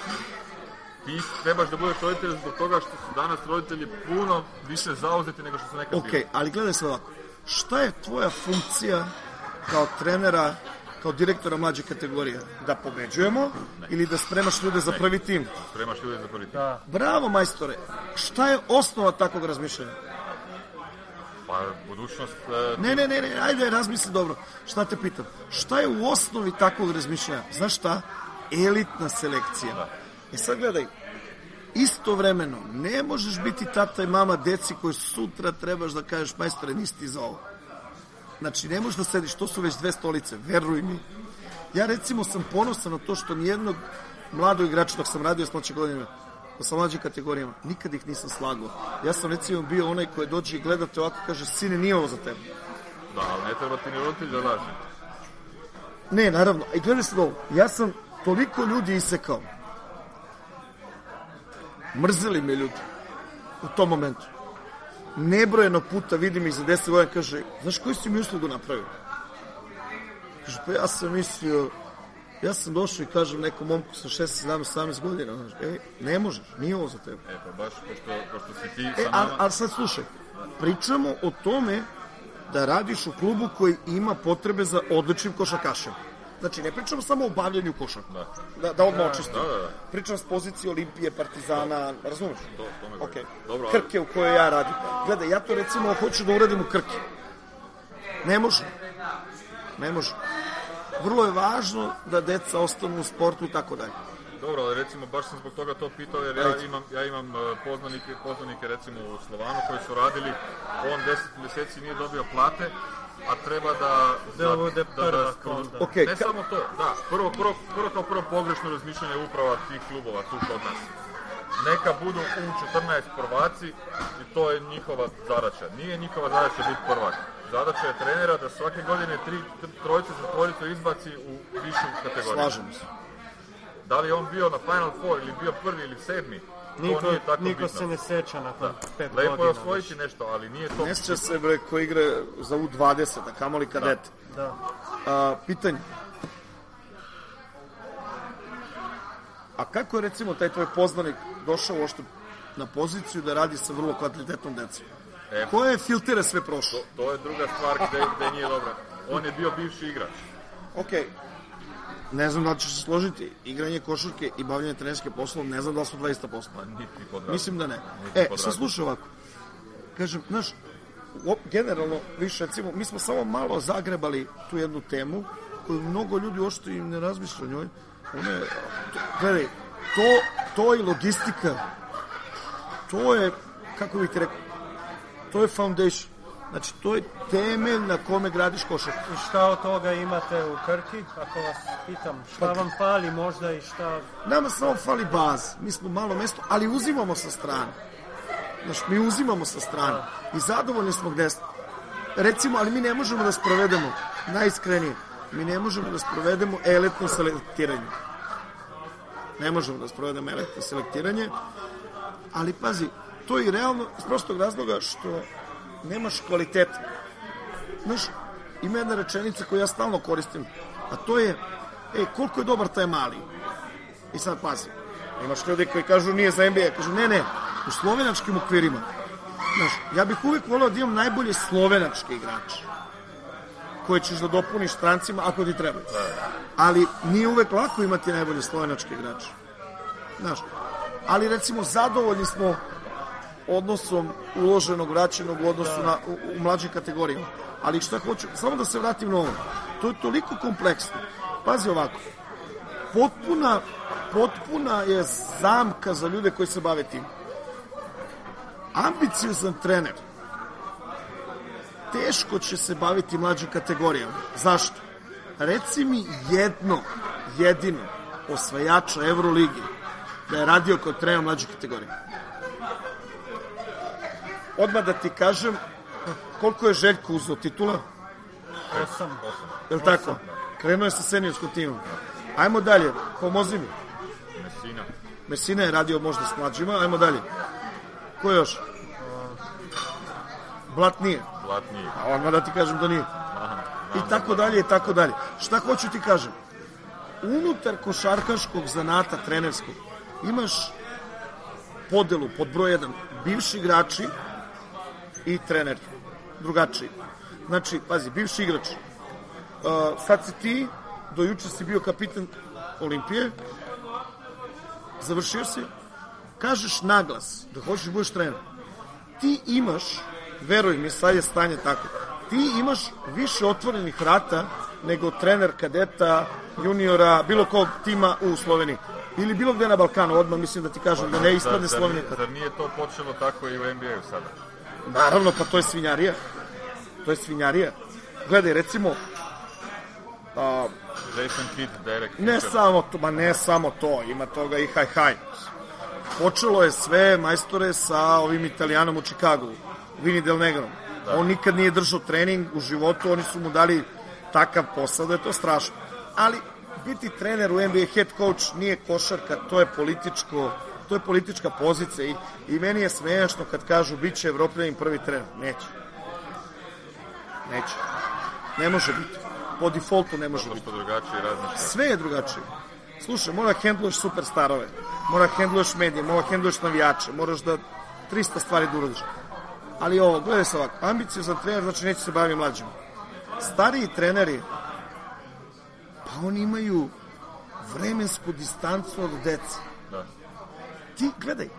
Ti trebaš da budeš roditelj zbog toga što su danas roditelji puno više zauzeti nego što su nekad ok, bili. ali gledaj sad ovako. Šta je tvoja funkcija kao trenera, kao direktora mlađe kategorije? Da pobeđujemo ili da spremaš ljude za prvi tim? Spremaš ljude za prvi tim. Da. Bravo, majstore. Šta je osnova takvog razmišljanja? Pa budućnost... e, Ne, ne, ne, ne, ajde, razmisli dobro. Šta te pitam? Šta je u osnovi takvog razmišljanja? Znaš šta? Elitna selekcija. E sad gledaj, istovremeno ne možeš biti tata i mama deci koji sutra trebaš da kažeš majstore nisi ti za ovo. Znači ne možeš da sediš, to su već dve stolice, veruj mi. Ja recimo sam ponosan na to što nijednog mladog igrača dok sam radio s mlađim godinama, sa mlađim kategorijama, nikad ih nisam slagao. Ja sam recimo bio onaj koji dođe i gleda te ovako i kaže, sine, nije ovo za tebe. Da, ali ne treba ti ni roditelj da laže. Ne, naravno. I gledaj sad ovo. Ja sam toliko ljudi isekao. Mrzeli me ljudi. U tom momentu. Nebrojeno puta vidim ih za 10 godina kaže, znaš koju si mi uslugu napravio? Kaže, pa ja sam mislio, ja sam došao i kažem nekom momku sa 16, 17, 18 godina, znaš, e, ne možeš, nije ovo za tebe. E, pa baš pošto, pošto si ti E, sa ali sad slušaj, pričamo o tome da radiš u klubu koji ima potrebe za odličnim košarkašem. Znači, ne pričamo samo o bavljanju košarka. Da. Da, da odmah očistim. Da, da, da. Pričam s pozicije Olimpije, Partizana, razumeš? To, to me Ok. okay. Dobro, ali Krke u kojoj ja radim. Gledaj, ja to recimo hoću da uradim u Krki. Ne može. Ne može. Vrlo je važno da deca ostanu u sportu i tako dalje. Dobro, ali recimo baš sam zbog toga to pitao jer ja imam, ja imam e, poznanike, poznanike recimo u Slovanu koji su radili, on 10 mjeseci nije dobio plate, a treba da... Da bude prvak da- onda. Ok, Ne ka- samo to, da, prvo, prvo, prvo kao prvo pogrešno razmišljanje uprava tih klubova tu kod nas. Neka budu u 14 prvaci i to je njihova zadaća. Nije njihova zadaća biti prvak. Zadaća je trenera da svake godine tri, trojice četvoricu izbaci u višu kategoriju. Slažemo se. Da li on bio na Final Four ili bio prvi ili sedmi, to Niko, nije tako niko bitno. se ne seća nakon pet Lepo je godina. osvojiti nešto, ali nije to... Ne sjeća se, bre, ko igre za U20, a kamoli kadete. Da. A, pitanje. A kako je recimo taj tvoj poznanik došao uopšte na poziciju da radi sa vrlo kvalitetnom decom? E. Koje filtere sve prošlo? To je druga stvar gde, gde nije dobra. On je bio bivši igrač. Ok, ne znam da li ćeš se složiti, igranje košarke i bavljanje trenerske poslom, ne znam da li su 200 posla. Niti pod razum. Mislim da ne. E, sad slušaj ovako. Kažem, znaš, generalno, više recimo, mi smo samo malo zagrebali tu jednu temu koju mnogo ljudi uopšte i ne razmišlja o njoj. Ona je, to, gledaj, to, to i logistika, to je, kako bih rekao, to je foundation. Znači, to je temelj na kome gradiš košarku. I šta od toga imate u Krki, ako vas pitam? Šta vam fali možda i šta... Nama samo fali baz. Mi smo malo mesto, ali uzimamo sa strane. Znaš, mi uzimamo sa strane. I zadovoljni smo gde smo. Recimo, ali mi ne možemo da sprovedemo, najiskrenije, mi ne možemo da sprovedemo elitno selektiranje. Ne možemo da sprovedemo elitno selektiranje, ali pazi, to je i realno iz prostog razloga što nemaš kvaliteta. Znaš, ima jedna rečenica koju ja stalno koristim, a to je, ej, koliko je dobar taj mali? I sad pazi, imaš ljudi koji kažu nije za NBA, kažu ne, ne, u slovenačkim okvirima. Znaš, ja bih uvek volao da imam najbolje slovenačke igrače koje ćeš da dopuniš strancima ako ti treba. Ali nije uvek lako imati najbolje slovenačke igrače. Znaš, ali recimo zadovoljni smo odnosom uloženog, vraćenog u odnosu na, u, u mlađim kategorijama. Ali šta hoću, samo da se vratim na ovo. To je toliko kompleksno. Pazi ovako, potpuna, potpuna je zamka za ljude koji se bave tim. Ambiciozan trener teško će se baviti mlađim kategorijama. Zašto? Reci mi jedno, jedino osvajača Euroligi da je radio kao trener mlađih kategorija. Odmah da ti kažem koliko je Željko uzao titula, Osam. je li tako? Krenuo je sa seniorskom timom. Ajmo dalje, pomozi mi. Mesina. Mesina je radio možda s mlađima, ajmo dalje. Ko još? Blat nije. Blatniji. A odmah da ti kažem da nije. I tako dalje, i tako dalje. Šta hoću ti kažem? Unutar košarkaškog zanata trenerskog imaš podelu pod broj 1 bivši igrači i trener drugačiji. Znači, pazi, bivši igrač. Uh, sad si ti, do juče si bio kapitan Olimpije, završio si, kažeš naglas da hoćeš da budeš trener. Ti imaš, veruj mi, sad je stanje tako, ti imaš više otvorenih vrata nego trener kadeta, juniora, bilo kog tima u Sloveniji. Ili bilo gde na Balkanu, odmah mislim da ti kažem da ne ispadne Slovenija. zar nije to počelo tako i u NBA-u sada? Naravno, pa to je svinjarija. To je svinjarija. Gledaj, recimo, a, Jason Kidd, Derek ne Fisher. samo to, ma ne samo to, ima toga i haj haj. Počelo je sve, majstore, sa ovim italijanom u Čikagu, Vini Del Negro. On nikad nije držao trening u životu, oni su mu dali takav posao da je to strašno. Ali biti trener u NBA head coach nije košarka, to je političko to je politička pozicija i, i meni je smešno kad kažu bit će Evropljanin prvi trener. Neće. Neće. Ne može biti. Po defaultu ne može Zato biti. drugačije razmišlja. Sve je drugačije. Slušaj, mora hendluješ superstarove, mora hendluješ medije, mora hendluješ navijače, moraš da 300 stvari da uradiš. Ali ovo, gledaj se ovako, ambiciozan trener znači neće se baviti mlađima. Stariji treneri, pa oni imaju vremensku distancu od dece. Ti, gledaj,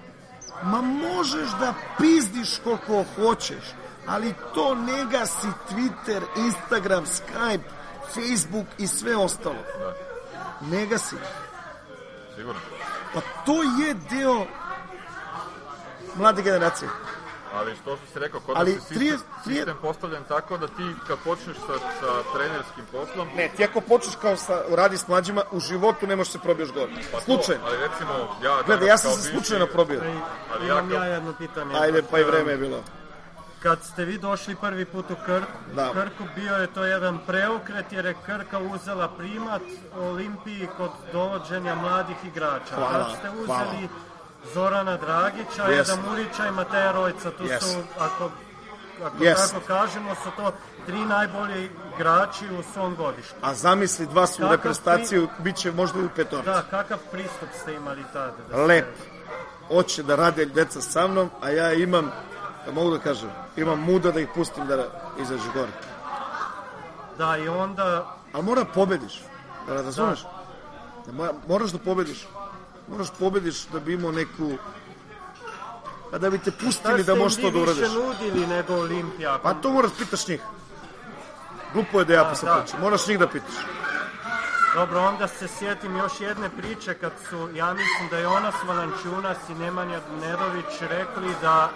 ma možeš da pizdiš koliko hoćeš, ali to ne gasi Twitter, Instagram, Skype, Facebook i sve ostalo. Da. Ne gasi. Sigurno. Pa to je deo mlade generacije. Ali što što si rekao, kod Ali nas je sistem, 30 30 sistem postavljen tako da ti kad počneš sa, sa trenerskim poslom, Ne, ti ako počneš kao sa, radi s mlađima, u životu ne možeš se probiješ gore. pa to, Slučajno. ali recimo, ja... Gledaj, ja sam se slučajno probio. Ali ja kao- ja jedno pitanje. Ajde, pa i vreme je bilo. Kad ste vi došli prvi put u Krk, Da. Krku bio je to jedan preokret jer je Krka uzela primat Olimpiji kod dovođenja mladih igrača. Hvala, Kad ste uzeli hvala. Zorana Dragića, Jeste. Eda Murića i Mateja Rojca, tu Jeste. su, ako, ako Jeste. tako kažemo, su to tri najbolji igrači u svom godištu. A zamisli, dva su u Kakav reprezentaciju, bit će možda i u petorci. Da, kakav pristup ste imali tada? Da Lep. Hoće da rade deca sa mnom, a ja imam, da mogu da kažem, imam muda da ih pustim da izađe gore. Da, i onda Ali mora pobediš, da razumeš? Da mora, moraš da pobediš. Moraš pobediš da bi imao neku... Pa da bi te pustili da možeš to da uradiš. Da ste im vi više nudili nego Olimpija. Pa to moraš pitaš njih. Glupo je da ja Da, posle da. pričam. Moraš njih da pitaš. Dobro, onda se sjetim još jedne priče kad su, ja mislim da je Jonas Valančunas i Nemanja Nedović rekli da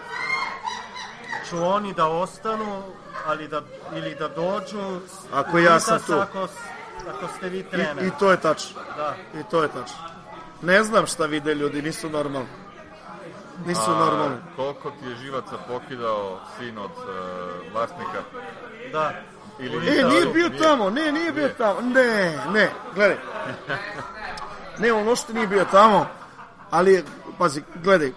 ću oni da ostanu ali da, ili da dođu Ako ja sam tu. Ako, ako ste vi trener. I, I to je tačno. Da. I to je tačno. Ne znam šta vide ljudi, nisu normalni. Nisu normalni. Koliko ti je živaca pokidao sin od e, vlasnika? Da. Ili E, nije bio tamo, ne, nije bio tamo. Ne, ne, gledaj. Ne, on ošte nije bio tamo, ali, pazi, gledaj.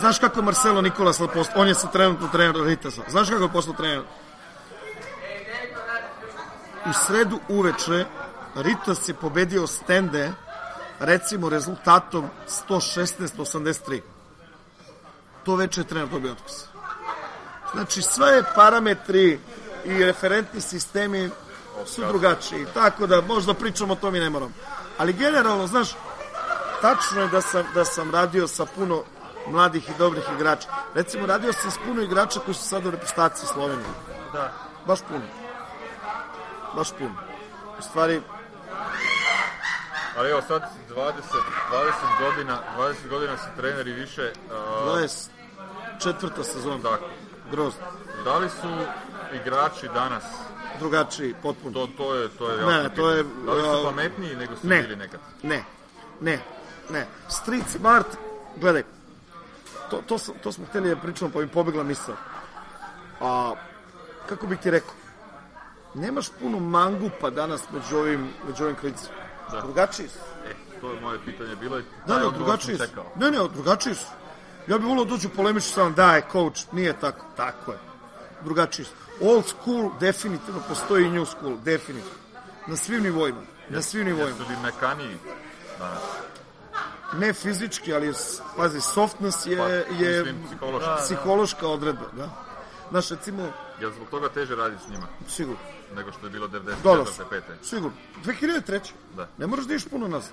Znaš kako je Marcelo Nikola sad postao? On je sad trenutno trener Ritasa. Znaš kako je postao trener? U sredu uveče Ritas je pobedio Stende recimo rezultatom 116-83. To veče je trener dobio otkaz. Znači, sve parametri i referentni sistemi su drugačiji. Tako da, možda pričamo o tom i ne moram. Ali generalno, znaš, tačno je da sam, da sam radio sa puno mladih i dobrih igrača. Recimo, radio sam s puno igrača koji su sad u reprezentaciji Slovenije. Da. Baš puno. Baš puno. U stvari, Ali evo sad 20, 20 godina, 20 godina si trener i više. a, 24. sezona. tako. Grozno. Da li su igrači danas, Drugačiji, potpuno. to, to je, to je Ne, to je. Da li su pametniji nego su ne. bili nekad? Ne, ne, ne. Street smart, gledaj, to, to, sam- to smo hteli da pričamo, pa mi pobegla misla. A, kako bih ti rekao, nemaš puno mangupa danas među ovim, među ovim klincima. Da. Drugačiji su. E, to je moje pitanje bilo i Da, da, drugačiji su. Ne, ne, drugačiji su. Ja bih volio da dođu polemiču sa mnom, da je coach, nije tako. Tako je. Drugačiji su. Old school definitivno postoji i new school, definitivno. Na svim nivoima. Na svim nivoima. Jesu li mekaniji danas? ne fizički, ali pazi, softness je, Pa, je mislim, psihološki. psihološka odredba, da. Znaš, recimo, Jel zbog toga teže raditi s njima sigurno, nego što je bilo 94. dobro, 5. sigurno. 2003. Da. Ne moraš da ideš puno nazad.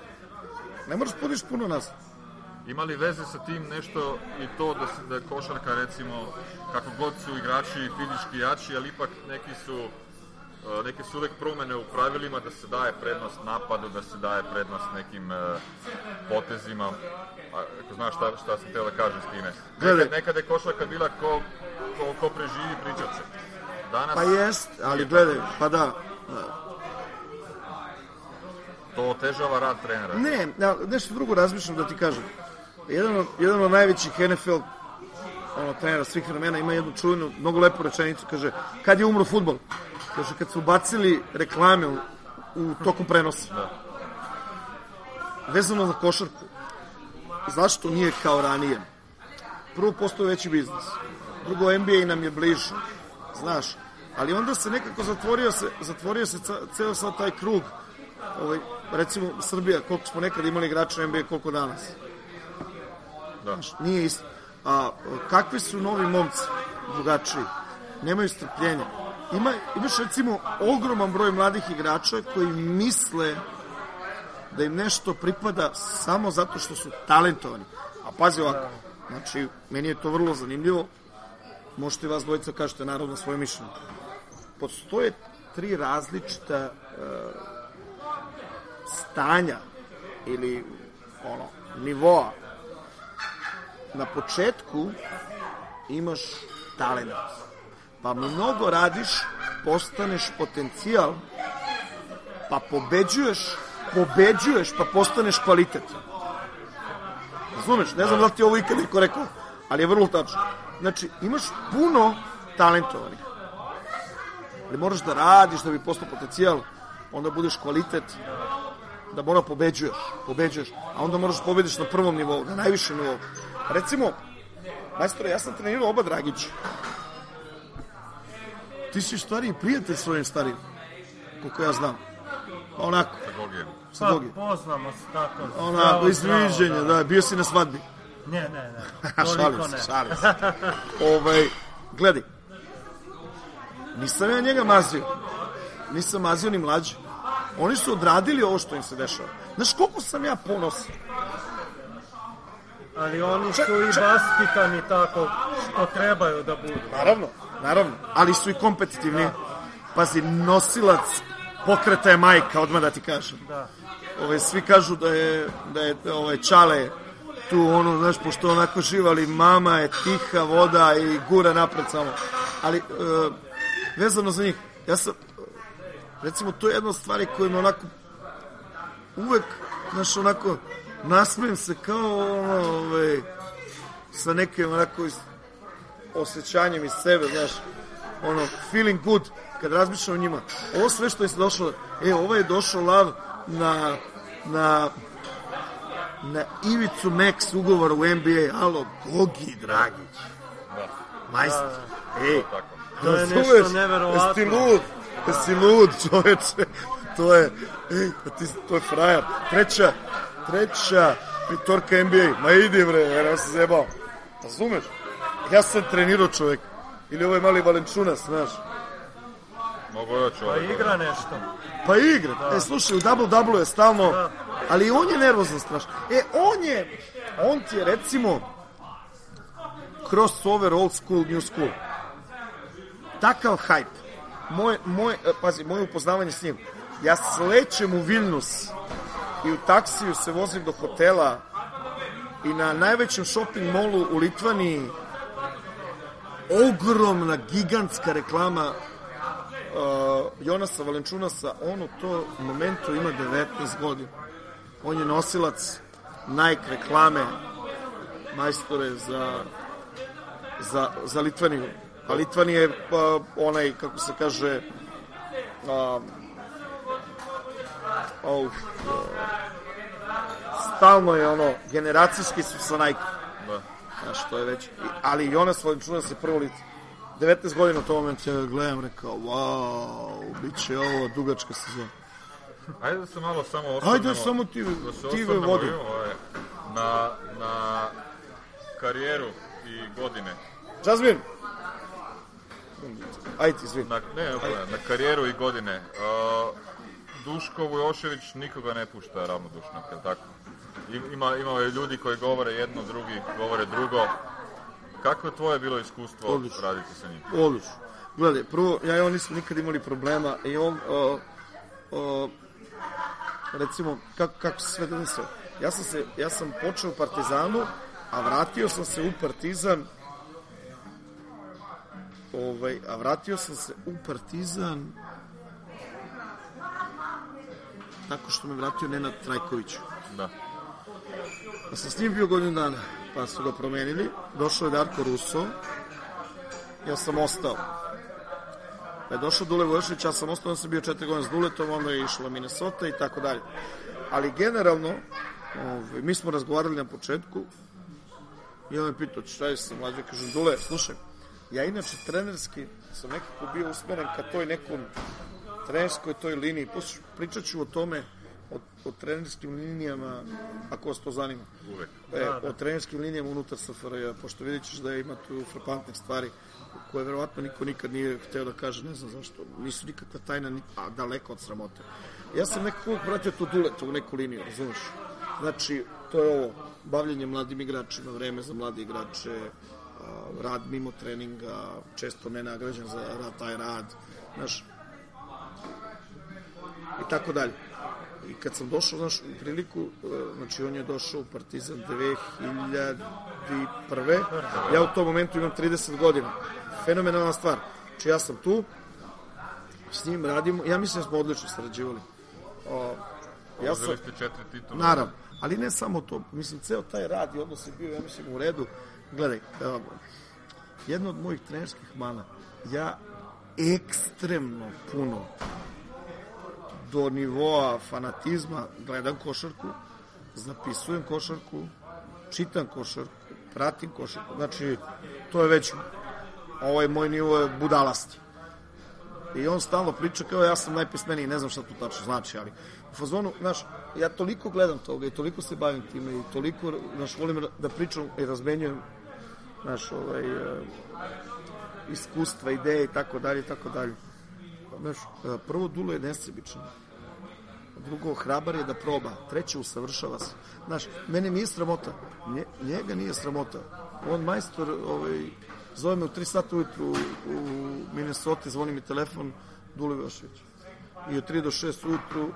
Ne moraš da ideš puno nazad. Ima li veze sa tim nešto i to da, se, da košarka recimo kako god su igrači fizički jači, ali ipak neki su e, neke su uvek promene u pravilima da se daje prednost napadu, da se daje prednost nekim e, potezima. A, ako znaš šta, šta sam teo da kažem s time. Nekad, nekad je košarka bila ko, ko, ko preživi pričat se. Danas Pa jest, ali gledaj, pa da. to otežava rad trenera. Ne, nešto drugo razmišljam da ti kažem. Jedan od, jedan od najvećih NFL ono, trenera svih vremena ima jednu čuvenu, mnogo lepu rečenicu, kaže, kad je umro futbol? Kaže, kad su bacili reklame u, u toku prenosa. Da. Vezano za košarku, zašto nije kao ranije? Prvo, postoje veći biznis. Drugo, NBA nam je bliže, znaš. Ali onda se nekako zatvorio se, zatvorio se ceo sad taj krug. Ovaj, recimo, Srbija, koliko smo nekad imali igrača u NBA, koliko danas. Da. Znaš, nije isto. A kakvi su novi momci drugačiji? Nemaju strpljenja. Ima, imaš recimo ogroman broj mladih igrača koji misle da im nešto pripada samo zato što su talentovani. A pazi ovako, znači, meni je to vrlo zanimljivo. Možete vas dvojica kažete naravno svoje mišljenje. Postoje tri različita e, stanja ili ono, nivoa na početku imaš talent. Pa mnogo radiš, postaneš potencijal, pa pobeđuješ, pobeđuješ, pa postaneš kvalitet. Razumeš? Ne znam da li ti ovo ikad neko rekao, ali je vrlo tačno. Znači, imaš puno talentovanih. Ali moraš da radiš da bi postao potencijal, onda budeš kvalitet, da mora pobeđuješ, pobeđuješ, a onda moraš da pobediš na prvom nivou, na najvišem nivou. Recimo, majstore, ja sam trenirao oba Dragića. Ti si u stvari i prijatelj svojim starijim, koliko ja znam. Pa onako, sa Pa, Bogi. poznamo se tako. Onako, zdravo, iz zdravo, viđenja, da, bio si na svadbi. Ne, ne, ne. šalim se, šalim se. ovaj, gledaj, nisam ja njega mazio. Nisam mazio ni mlađi. Oni su odradili ovo što im se dešava. Znaš koliko sam ja ponosan? Ali oni su i vaspitani tako što trebaju da budu. Naravno, naravno. Ali su i kompetitivni. Pazi, nosilac pokreta je majka, odmah da ti kažem. Da. Ove, svi kažu da je, da je ovaj, Čale tu, ono, znaš, pošto onako živa, ali mama je tiha voda i gura napred samo. Ali, e, vezano za njih. Ja sam, recimo, to je jedna od stvari koja me onako uvek, znaš, onako, nasmijem se kao, ono, ovaj, sa nekim, onako, osjećanjem iz sebe, znaš, ono, feeling good, kad razmišljam o njima. Ovo sve što je došlo, e, ovo je došao lav na, na, na ivicu max ugovora u NBA, alo, Gogi Dragić, Da, majstor, ej, tako. To je nešto neverovatno. Jesi ti lud, jesi lud, čoveče, to je, ej, pa ti, to je frajer, treća, treća pitorka NBA, ma idi bre, ja se zebao, razumeš? Ja sam trenirao čovek, ili ovaj mali Valenčunas, znaš, Mogu još Pa ovaj. igra nešto. Pa igra. E, slušaj, u double double je stalno, Da. Ali on je nervozan strašno. E, on je, on ti je recimo crossover old school, new school. Takav hype. Moj, moj, e, pazi, moje upoznavanje s njim. Ja slećem u Vilnius i u taksiju se vozim do hotela i na najvećem shopping mallu u Litvaniji ogromna, gigantska reklama uh, Jonasa Valenčunasa, on u to momentu ima 19 godina. On je nosilac Nike reklame majstore za, za, za Litvaniju. A Litvanija je pa, onaj, kako se kaže, um, oh, stalno je ono, generacijski su sa Nike. Da. Znaš, to je već... i- Ali Jonas Valenčunas je prvo lice. 19 godina u tom momentu ja gledam, rekao, wow, bit će ovo dugačka sezona. Ajde da se malo samo osvrnemo. Ajde, samo ti, da se ti vodi. ovaj, na, na karijeru i godine. Jazmin! Ajde, izvini. Na, ne, ne, na karijeru i godine. Uh, Duško Vujošević nikoga ne pušta ravnodušno, jel tako? Ima, ima je ljudi koji govore jedno, drugi govore drugo. Kako je tvoje bilo iskustvo Odlično. raditi sa njim? Odlično. Gledaj, prvo, ja i on nismo nikad imali problema i on, o, o, recimo, kako, kako se sve desilo? Ja sam, se, ja sam počeo u Partizanu, a vratio sam se u Partizan ovaj, a vratio sam se u Partizan tako što me vratio Nenad Trajković. Da. Pa sam s njim bio godinu dana, pa su ga promenili. Došao je Darko Russo, ja sam ostao. Pa je došao Dule Vojošević, ja sam onda sam bio četiri godine s Duletom, onda je išla Minnesota i tako dalje. Ali generalno, ovaj, mi smo razgovarali na početku, i on me pitao, šta je sa mlađe, kažem, Dule, slušaj, ja inače trenerski sam nekako bio usmeren ka toj nekom trenerskoj toj liniji, Poslušaj, pričat ću o tome, o, o trenerskim linijama, ako vas to zanima. Uvek. E, o trenerskim linijama unutar SFRJ, pošto vidjet ćeš da ima tu frapantnih stvari koje verovatno niko nikad nije hteo da kaže, ne znam zašto, nisu nikakva tajna, a daleko od sramote. Ja sam nekako uvijek vratio tu duleta u neku liniju, razumeš? Znači, to je ovo, bavljanje mladim igračima, vreme za mlade igrače, rad mimo treninga, često nenagrađen za rad, taj rad, znaš, i tako dalje. I kad sam došao, znaš, u priliku, e, znači on je došao u Partizan 2001. Ja u tom momentu imam 30 godina. Fenomenalna stvar. Znači ja sam tu, s njim radimo, ja mislim da smo odlično sarađivali. O, ja sam, četiri titula. Naravno, ali ne samo to. Mislim, ceo taj rad i odnos je bio, ja mislim, u redu. Gledaj, evo, jedna od mojih trenerskih mana, ja ekstremno puno do nivoa fanatizma gledam košarku, zapisujem košarku, čitam košarku, pratim košarku. Znači, to je već, ovaj moj nivo je budalasti. I on stalno priča kao ja sam najpismeniji, ne znam šta to tačno znači, ali u fazonu, znaš, ja toliko gledam toga i toliko se bavim time i toliko, znaš, volim da pričam i razmenjujem, znaš, ovaj, e, iskustva, ideje i tako dalje i tako dalje. Znaš, e, prvo Dulo je nesebičan. Drugo, hrabar je da proba. Treće, usavršava se. Znaš, mene nije sramota. Nje, njega nije sramota. On majstor, ovaj, zove me u 3 sata ujutru u, Minnesota, zvoni mi telefon, Dule Vojošević. I od 3 do 6 ujutru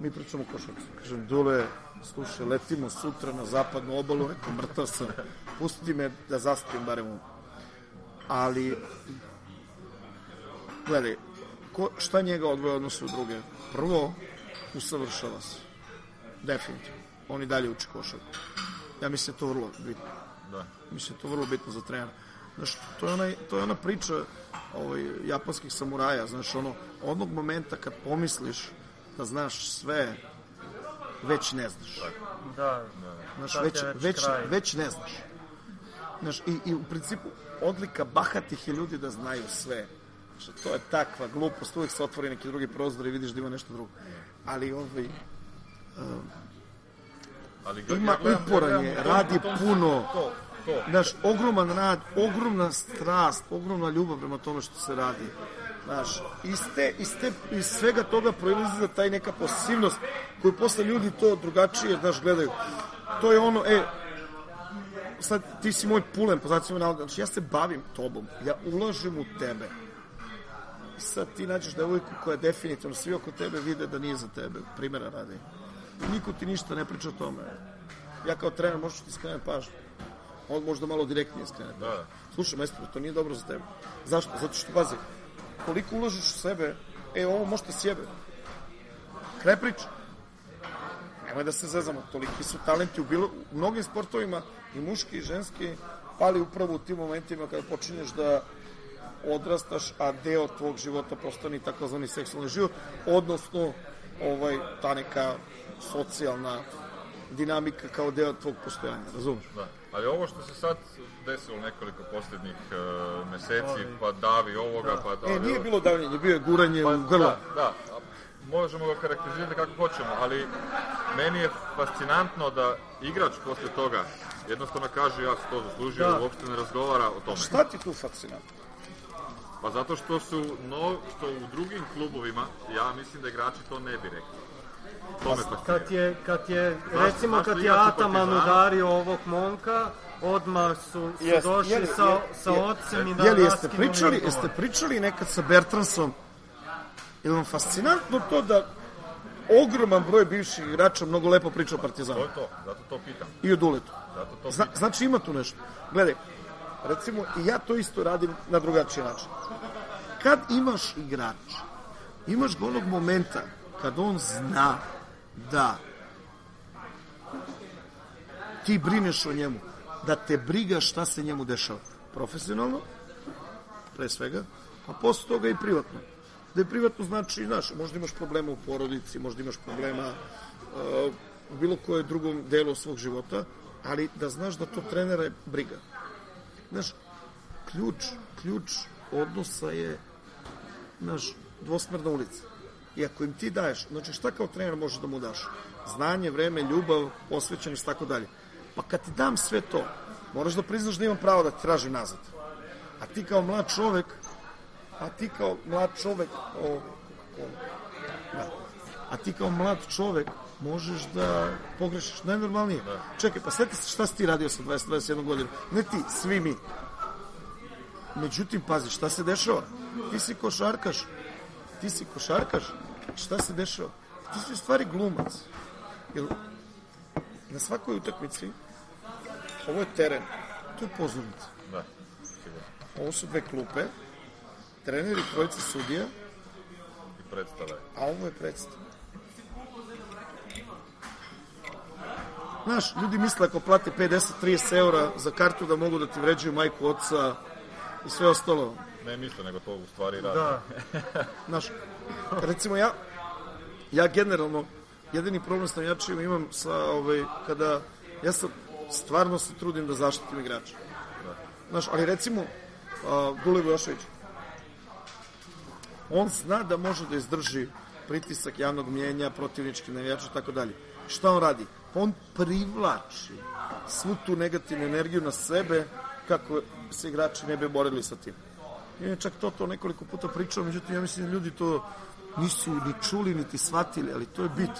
mi pričamo košarcu. Kažem, Dule, slušaj, letimo sutra na zapadnu obalu, neko mrtav sam, pusti me da zaspijem barem u ali gledaj, ko, šta njega odvoje odnosu u druge? Prvo, usavršava se. Definitivno. On i dalje uči košarku. Ja mislim da je to vrlo bitno. Da. Mislim da je to vrlo bitno za trenera. Znaš, to je, onaj, to je ona priča ovaj, japanskih samuraja, znaš, ono, onog momenta kad pomisliš da znaš sve, već ne znaš. Da, Znaš, Tad već, već već, kraj. već ne znaš. Znaš, i, i u principu odlika bahatih je ljudi da znaju sve. Znaš, to je takva glupost, uvijek se otvori neki drugi prozor i vidiš da ima nešto drugo. Ali ovaj, Ali ga- ima ja ja uporanje, tom- radi puno. To, to. Znaš, ogroman rad, ogromna strast, ogromna ljubav prema tome što se radi. Znaš, iz, te, iz, te, iz svega toga proizlazi da taj neka pasivnost koju posle ljudi to drugačije, znaš, gledaju. To je ono, e, sad ti si moj pulen, po znacima navoda, znači ja se bavim tobom, ja ulažem u tebe. Sad ti nađeš devojku koja definitivno svi oko tebe vide da nije za tebe, primjera radi. Niko ti ništa ne priča o tome. Ja kao trener možeš ti skrenem pažnju. On možda malo direktnije skrene. Da, da. Slušaj, majstore, to nije dobro za tebe. Zašto? Zato što, pazi, koliko uložiš u sebe, e, ovo možete sjebe. Kraj priča. Nemoj da se zezamo, toliki su talenti u, bilo, u mnogim sportovima, i muški i ženski, pali upravo u tim momentima kada počinješ da odrastaš, a deo tvog života postane takozvani seksualni život, odnosno ovaj, ta neka socijalna dinamika kao deo tvog postojanja, razumeš? Da. Ali ovo što se sad desilo nekoliko posljednjih uh, meseci, pa davi ovoga, pa davi E, nije bilo davljenje, bio je guranje Pa, u grlo. Da, da. Možemo ga karakterizirati kako hoćemo, ali meni je fascinantno da igrač posle toga jednostavno kaže ja sam to zaslužio, Da. uopšte ne razgovara o tome. Šta ti tu fascinantno? Pa zato što su no, što u drugim klubovima, ja mislim da igrači to ne bi rekli. To me fascinira. Kad je, kad je, recimo zašto kad je Ataman udario ovog momka, odmah su, su Jeste, došli je li- sa, je- sa ocem i da Jeli, jeste pričali, jeste pričali nekad sa Bertransom? Je vam fascinantno to da ogroman broj bivših igrača mnogo lepo priča o To Partizanu je to, zato to pitam. i o Duletu? Zato to Zna, pitam. znači ima tu nešto. Gledaj, recimo i ja to isto radim na drugačiji način. Kad imaš igrača, imaš ga onog momenta kad on zna da ti brineš o njemu, da te briga šta se njemu dešava. Profesionalno, pre svega, a posle toga i privatno. Da je privatno znači, znaš, možda imaš problema u porodici, možda imaš problema uh, u bilo koje drugom delu svog života, ali da znaš da to trenera je briga. Znaš, ključ, ključ odnosa je, znaš, dvosmerna ulica. I ako im ti daješ, znači šta kao trener možeš da mu daš? Znanje, vreme, ljubav, posvećenost, tako dalje. Pa kad ti dam sve to, moraš da priznaš da imam pravo da ti tražim nazad. A ti kao mlad čovek, a ti kao mlad čovek, o, o, da, a ti kao mlad čovek možeš da pogrešiš najnormalnije. Čekaj, pa sveti se šta si ti radio sa 20-21 godinu. Ne ti, svi mi. Međutim, pazi, šta se dešava? Ti si košarkaš. Ti si košarkaš. Šta se dešava? Ti si u stvari glumac. Jer na svakoj utakmici ovo je teren. To je pozornica. Da. Ovo su dve klupe. Treneri, trojica sudija, I predstave. a ovo je predstav. Znaš, ljudi misle ako plate 50-30 eura za kartu da mogu da ti vređuju majku, oca i sve ostalo. Ne misle, nego to u stvari radi. Da, Znaš, recimo ja, ja generalno, jedini problem s navijačima imam sa, ovaj, kada, ja sam, stvarno se trudim da zaštitim igrača. Znaš, ali recimo, a, Dule Vojošević, on zna da može da izdrži pritisak javnog mjenja, protivnički navijača i tako dalje. Šta on radi? On privlači svu tu negativnu energiju na sebe kako se igrači ne bi borili sa tim. Ja čak to, to nekoliko puta pričao, međutim ja mislim da ljudi to nisu ni čuli niti shvatili, ali to je bit.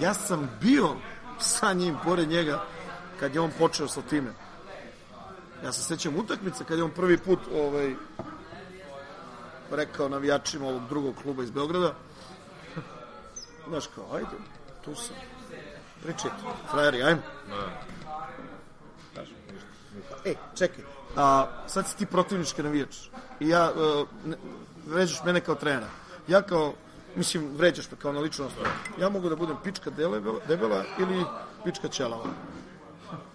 Ja sam bio sa njim, pored njega, kad je on počeo sa time. Ja se sećam utakmice kad je on prvi put ovaj, rekao navijačima ovog drugog kluba iz Beograda, znaš kao, ajde, tu sam, pričajte, frajeri, ajmo. Da. E, čekaj, a sad si ti protivnički navijač i ja, ne, vređaš mene kao trenera. Ja kao, mislim, vređaš me kao na ličnost. Ja mogu da budem pička debela, debela ili pička ćelava.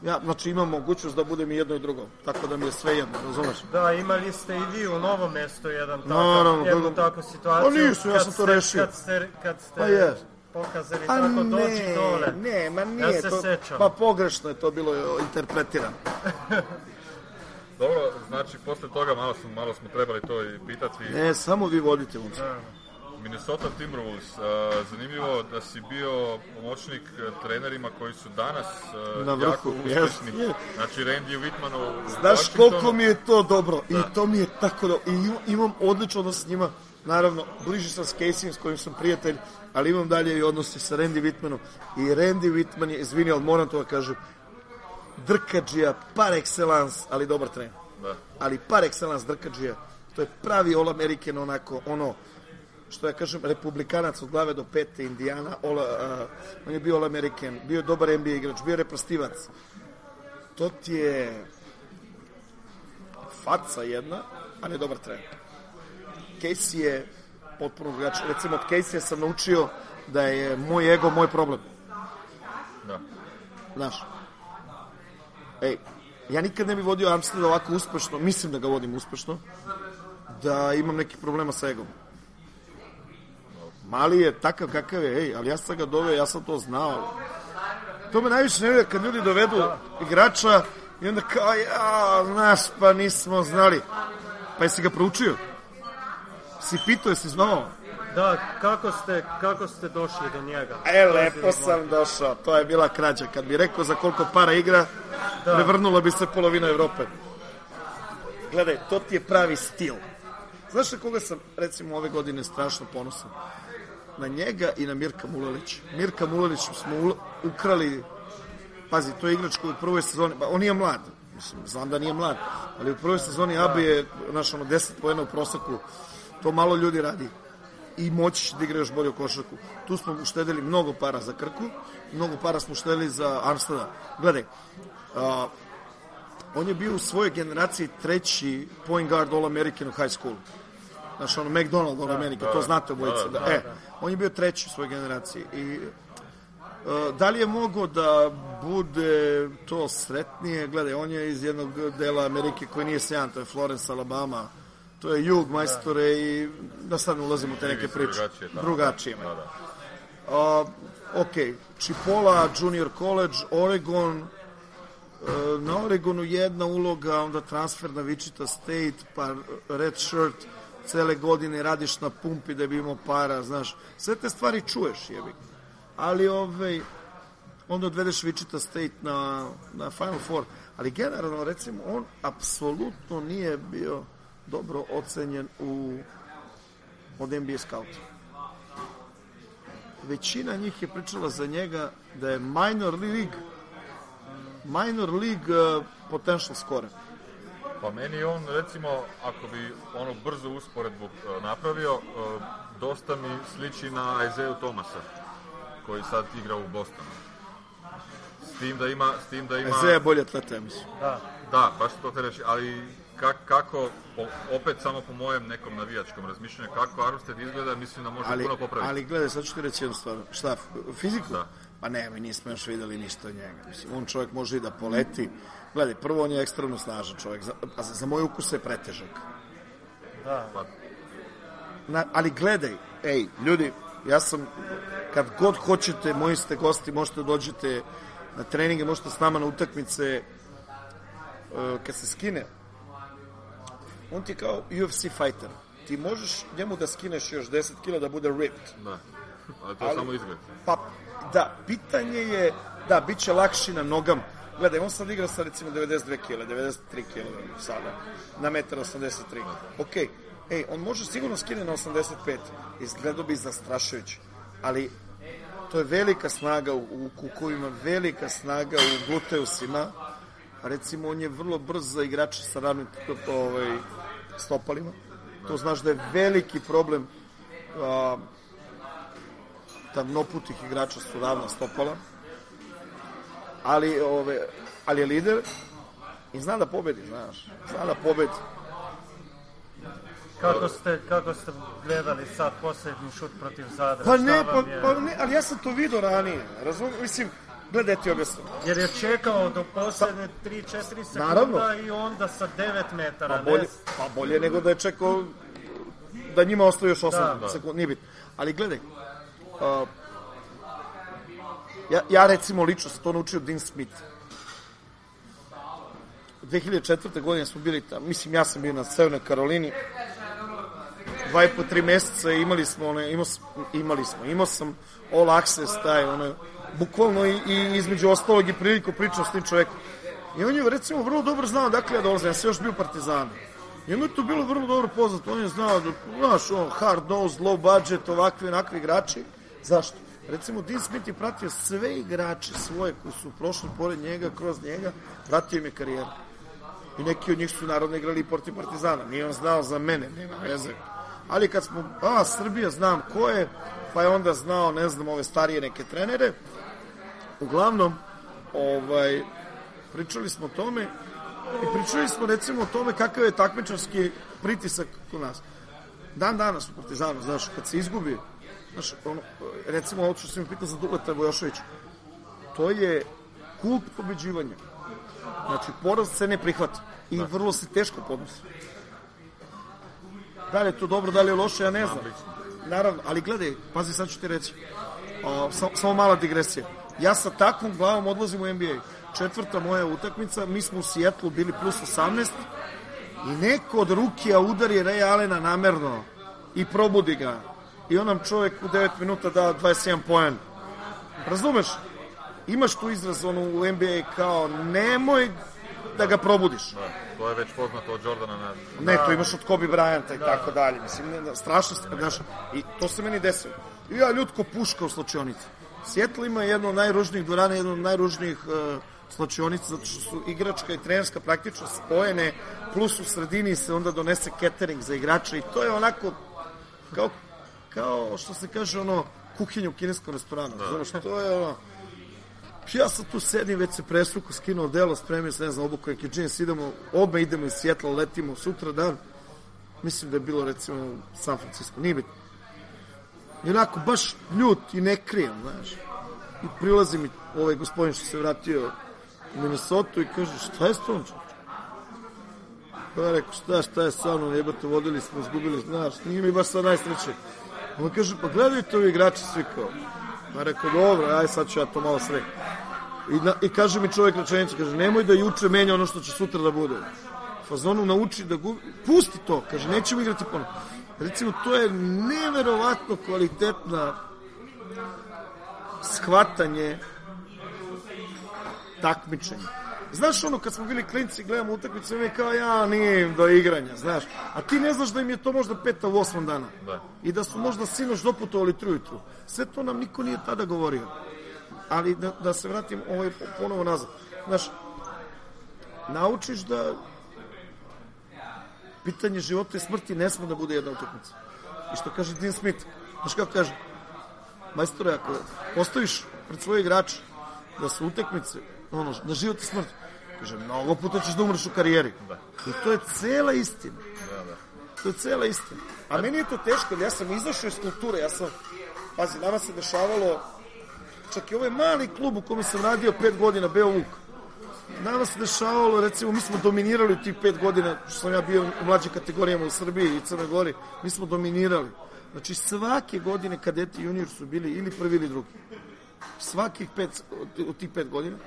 Ja, znači imam mogućnost da budem i jedno i drugo, tako da mi je sve jedno, razumeš? Da, imali ste i vi u novom mestu jedan takav, Naravno, jednu kako- takvu situaciju. Pa nisu, ja kad sam to ste- rešio. Kad ste, kad ste Pa je. Pokazali Pa tako, ne, dođi dole. ne, ma Ja nije se to, sećam. pa pogrešno je to bilo interpretirano. Dobro, znači posle toga malo smo, malo smo trebali to i pitati. Ne, samo vi vodite momci. Minnesota Timberwolves, zanimljivo da si bio pomoćnik uh, trenerima koji su danas uh, Na vrhu, jako uspešni. jest. Znači Randy Whitman u Znaš Washingtonu. koliko mi je to dobro i to mi je tako dobro i im- imam odličan odnos s njima naravno bliži sam s Caseyem s kojim sam prijatelj ali imam dalje i odnose sa Randy Whitmanom i Randy Whitman je, izvini, ali moram to da kažem drkađija par excellence, ali dobar trener Da. ali par excellence drkađija to je pravi All American onako ono što ja kažem, republikanac od glave do pete, Indijana, all, uh, on je bio All American, bio dobar NBA igrač, bio je reprstivac. To ti je faca jedna, ali je dobar trener. Casey je potpuno drugačiji. Recimo, od Casey sam naučio da je moj ego moj problem. Da. Znaš. Ej, ja nikad ne bi vodio Amsterdam ovako uspešno, mislim da ga vodim uspešno, da imam nekih problema sa egom. Mali je takav kakav je, ej, ali ja sam ga doveo, ja sam to znao. To me najviše nervira kad ljudi dovedu igrača i onda kao, ja, znaš, pa nismo znali. Pa jesi ga proučio? Si pitao, jesi znao? Da, kako ste, kako ste došli do njega? E, lepo sam došao, to je bila krađa. Kad bi rekao za koliko para igra, da. prevrnula bi se polovina Evrope. Gledaj, to ti je pravi stil. Znaš na koga sam, recimo, ove godine strašno ponosan? Na njega i na Mirka Mulelića. Mirka Mulelić smo ukrali, pazi, to je igrač koji u prvoj sezoni, pa on nije mlad, mislim, znam da nije mlad, ali u prvoj sezoni Abi je, znaš, ono, 10 pojena u proseku, to malo ljudi radi i moći da igra još bolje u košarku. Tu smo uštedili mnogo para za Krku, mnogo para smo uštedili za Armstada. Gledaj, a, on je bio u svojoj generaciji treći point guard All American u high school. Znaš, ono, McDonald All American, to znate obojica. Da, e, on je bio treći u svojoj generaciji. I a, da li je mogao da bude to sretnije? Gledaj, on je iz jednog dela Amerike koji nije sjajan, to je Florence, Alabama, to je jug, majstore i da sad ne ulazimo u te neke priče. drugačije. Da, da. A, ok, Chipola, Junior College, Oregon, e, na Oregonu jedna uloga, onda transfer na Wichita State, pa red shirt, cele godine radiš na pumpi da bi imao para, znaš, sve te stvari čuješ, jebi. Ali ovaj, onda odvedeš Wichita State na, na Final Four, ali generalno, recimo, on apsolutno nije bio dobro ocenjen u od NBA scouta većina njih je pričala za njega da je minor league minor league uh, potential scorer. Pa meni on, recimo, ako bi ono brzo usporedbu e, napravio, e, dosta mi sliči na Isaiah Thomasa, koji sad igra u Bostonu. S tim da ima... S tim da ima je bolje atleta, ja mislim. Da, baš to te reći, ali kak, kako, po, opet samo po mojem nekom navijačkom razmišljanju, kako Armstead izgleda, mislim da može Ali, puno popraviti. ali gledaj, sad ću ti reći jednu stvar. Šta, fiziku? Da. Pa ne, mi nismo još videli ništa od njega. Mislim, on čovjek može i da poleti. Gledaj, prvo on je ekstremno snažan čovjek, za, a za, za moj ukus je pretežak. Pa, Na, ali gledaj, ej, ljudi, ja sam, kad god hoćete, moji ste gosti, možete da dođete na treninge, možete s nama na utakmice, e, kad se skine, on ti kao UFC fighter. Ti možeš njemu da skineš još 10 kila da bude ripped. da. Ali to je Ali- samo izgled. Pa, da, pitanje je, da, bit će lakši na nogama. Gledaj, on sad igra sa recimo 92 kg, 93 kg sada, na 1,83 m. Ok, ej, on može sigurno skine na 85, izgledao bi zastrašujući, ali to je velika snaga u, u kukovima, velika snaga u gluteusima, recimo on je vrlo brz za igrače sa ravnim ovaj, stopalima, to znaš da je veliki problem a, tamnoputih igrača su ravna stopala, ali, ove, ali je lider I zna da pobedi, znaš. Zna da pobedi. Kako ste, kako ste gledali sad posljednji šut protiv Zadra? Pa ne, pa, pa ne, ali ja sam to vidio ranije. Razum, mislim, gledaj ti objasnim. Jer je čekao do posljednje 3-4 sekunda Naravno. i onda sa 9 metara. Pa bolje, pa bolje nego da je čekao da njima ostaje još 8 Da, da, da. sekund, nije bitno. Ali gledaj, uh, ja, ja recimo lično sam to naučio Dean Smith. 2004. godine smo bili tamo, mislim ja sam bio na Severnoj Karolini, dva i po tri meseca imali smo one, imao, imali smo, imao sam all access taj, ono, bukvalno i, i između ostalog i priliku pričao s tim čovekom. I on je recimo vrlo dobro znao dakle ja dolazim, ja sam još bio u Partizanu. I onda je to bilo vrlo dobro poznato, on je znao da, znaš, on, hard nose, low budget, ovakvi, onakvi igrači. Zašto? Recimo, Dean Smith je pratio sve igrače svoje koji su prošli pored njega, kroz njega, pratio im je karijeru. I neki od njih su naravno igrali i protiv Partizana. Nije on znao za mene, nema veze. Ali kad smo, a, Srbija, znam ko je, pa je onda znao, ne znam, ove starije neke trenere. Uglavnom, ovaj, pričali smo o tome i pričali smo recimo o tome kakav je takmičarski pritisak kod nas. Dan danas u Partizanu, znaš, kad se izgubi, znaš, ono, recimo ovo što sam mi pitao za Duleta Vojoševića, to je kult pobeđivanja. Znači, poraz se ne prihvata i vrlo se teško podnosi. Da li je to dobro, da li je loše, ja ne znam. Naravno, ali gledaj, pazi, sad ću ti reći. O, samo, samo mala digresija. Ja sa takvom glavom odlazim u NBA. Četvrta moja utakmica, mi smo u Sijetlu bili plus 18 i neko od Rukija udari Ray Allena namerno i probudi ga. I on nam čovjek u 9 minuta da 21 poen. Razumeš? Imaš tu izraz ono, u NBA kao nemoj da ga probudiš. Da, to je već poznato od Jordana na... Ne, to imaš od Kobe Bryanta i tako dalje. Mislim, ne, ne, strašno, ste, znaš, i to se meni desilo. I ja ljudko puška u slačionici. Sjetlo ima jedno od najružnijih dvorana, jedno od najružnijih uh, slačionica, zato što su igračka i trenerska praktično spojene, plus u sredini se onda donese catering za igrače i to je onako kao, kao što se kaže ono, kuhinja u kineskom restoranu. Znaš, to je ono, ja sad tu sedim, već se presvuku, skinuo delo, spremio se, ne znam, obuku neki džins, idemo, obe idemo iz Sjetla, letimo sutra dan. Mislim da je bilo, recimo, San Francisco, nije bitno. I onako, baš ljut i ne krijem, znaš. I prilazi mi ovaj gospodin što se vratio u Minnesota i kaže, šta je s tom? Pa ja rekao, šta, šta je sa mnom, jebate, vodili smo, izgubili, znaš, nije mi baš sad najsreće. On kaže, pa gledajte ovi igrači svi kao. Pa rekao, dobro, aj sad ću ja to malo sve. I, na, I kaže mi čovjek rečenicu, kaže, nemoj da juče menja ono što će sutra da bude. Fazonu nauči da gubi, pusti to, kaže, nećemo igrati ponovno. Recimo, to je neverovatno kvalitetna shvatanje takmičenja. Znaš ono, kad smo bili klinci, gledamo utakmicu, mi je kao, ja, nije im do igranja, znaš. A ti ne znaš da im je to možda peta u osmom dana. Da. I da su možda sinoć doputovali trujutru. Sve to nam niko nije tada govorio. Ali da, da se vratim ovaj ponovo nazad. Znaš, naučiš da pitanje života i smrti ne sme da bude jedna utakmica. I što kaže Dean Smith, znaš kako kaže, majstore, ako postaviš pred svoje igrače da su utakmice, ono, na život i smrt, kaže, mnogo puta ćeš da umreš u karijeri. I to je cela istina. To je cela istina. A meni je to teško, ja sam izašao iz kulture, ja sam, pazi, nama se dešavalo, čak i ovaj mali klub u kome sam radio pet godina, Beo Vuk, nama se dešavalo, recimo, mi smo dominirali u tih pet godina, što sam ja bio u mlađim kategorijama u Srbiji i Crnoj Gori, mi smo dominirali. Znači, svake godine kadeti junior su bili ili prvi ili drugi. Svakih pet, od, tih pet godina.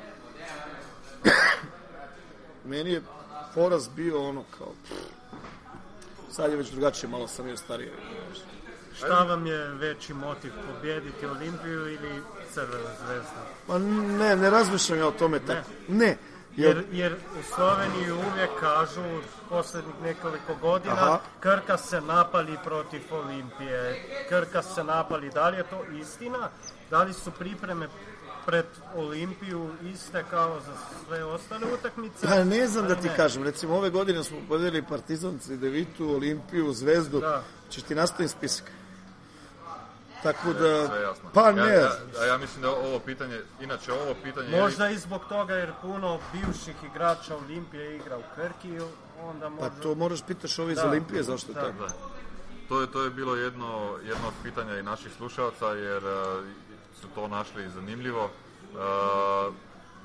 Meni je poraz bio ono kao... pff, sad je već drugačije, malo sam još stariji. Šta vam je veći motiv, pobjediti Olimpiju ili Crvenu zvezdu? Pa ne, ne razmišljam ja o tome tako. Ne. Jer, Jer, jer u Sloveniji uvijek kažu poslednjih nekoliko godina Aha. Krka se napali protiv Olimpije, Krka se napali. Da li je to istina? Da li su pripreme pred Olimpiju iste kao za sve ostale utakmice? Ja ne znam da Ali ti ne. kažem, recimo ove godine smo pobedili Partizan, Devitu, Olimpiju, Zvezdu, Da. ćeš ti nastaviti spisak. Tako da, Sve jasno. pa Ja, ne, ja, a ja mislim da ovo pitanje, inače ovo pitanje... je Možda i zbog toga jer puno bivših igrača Olimpije igra u Krki, onda pa možda... to moraš pitaš ovi iz Da. Olimpije zašto je Da. tako. Da. To je, to je bilo jedno, jedno od pitanja i naših slušalca jer uh, su to našli zanimljivo. Uh,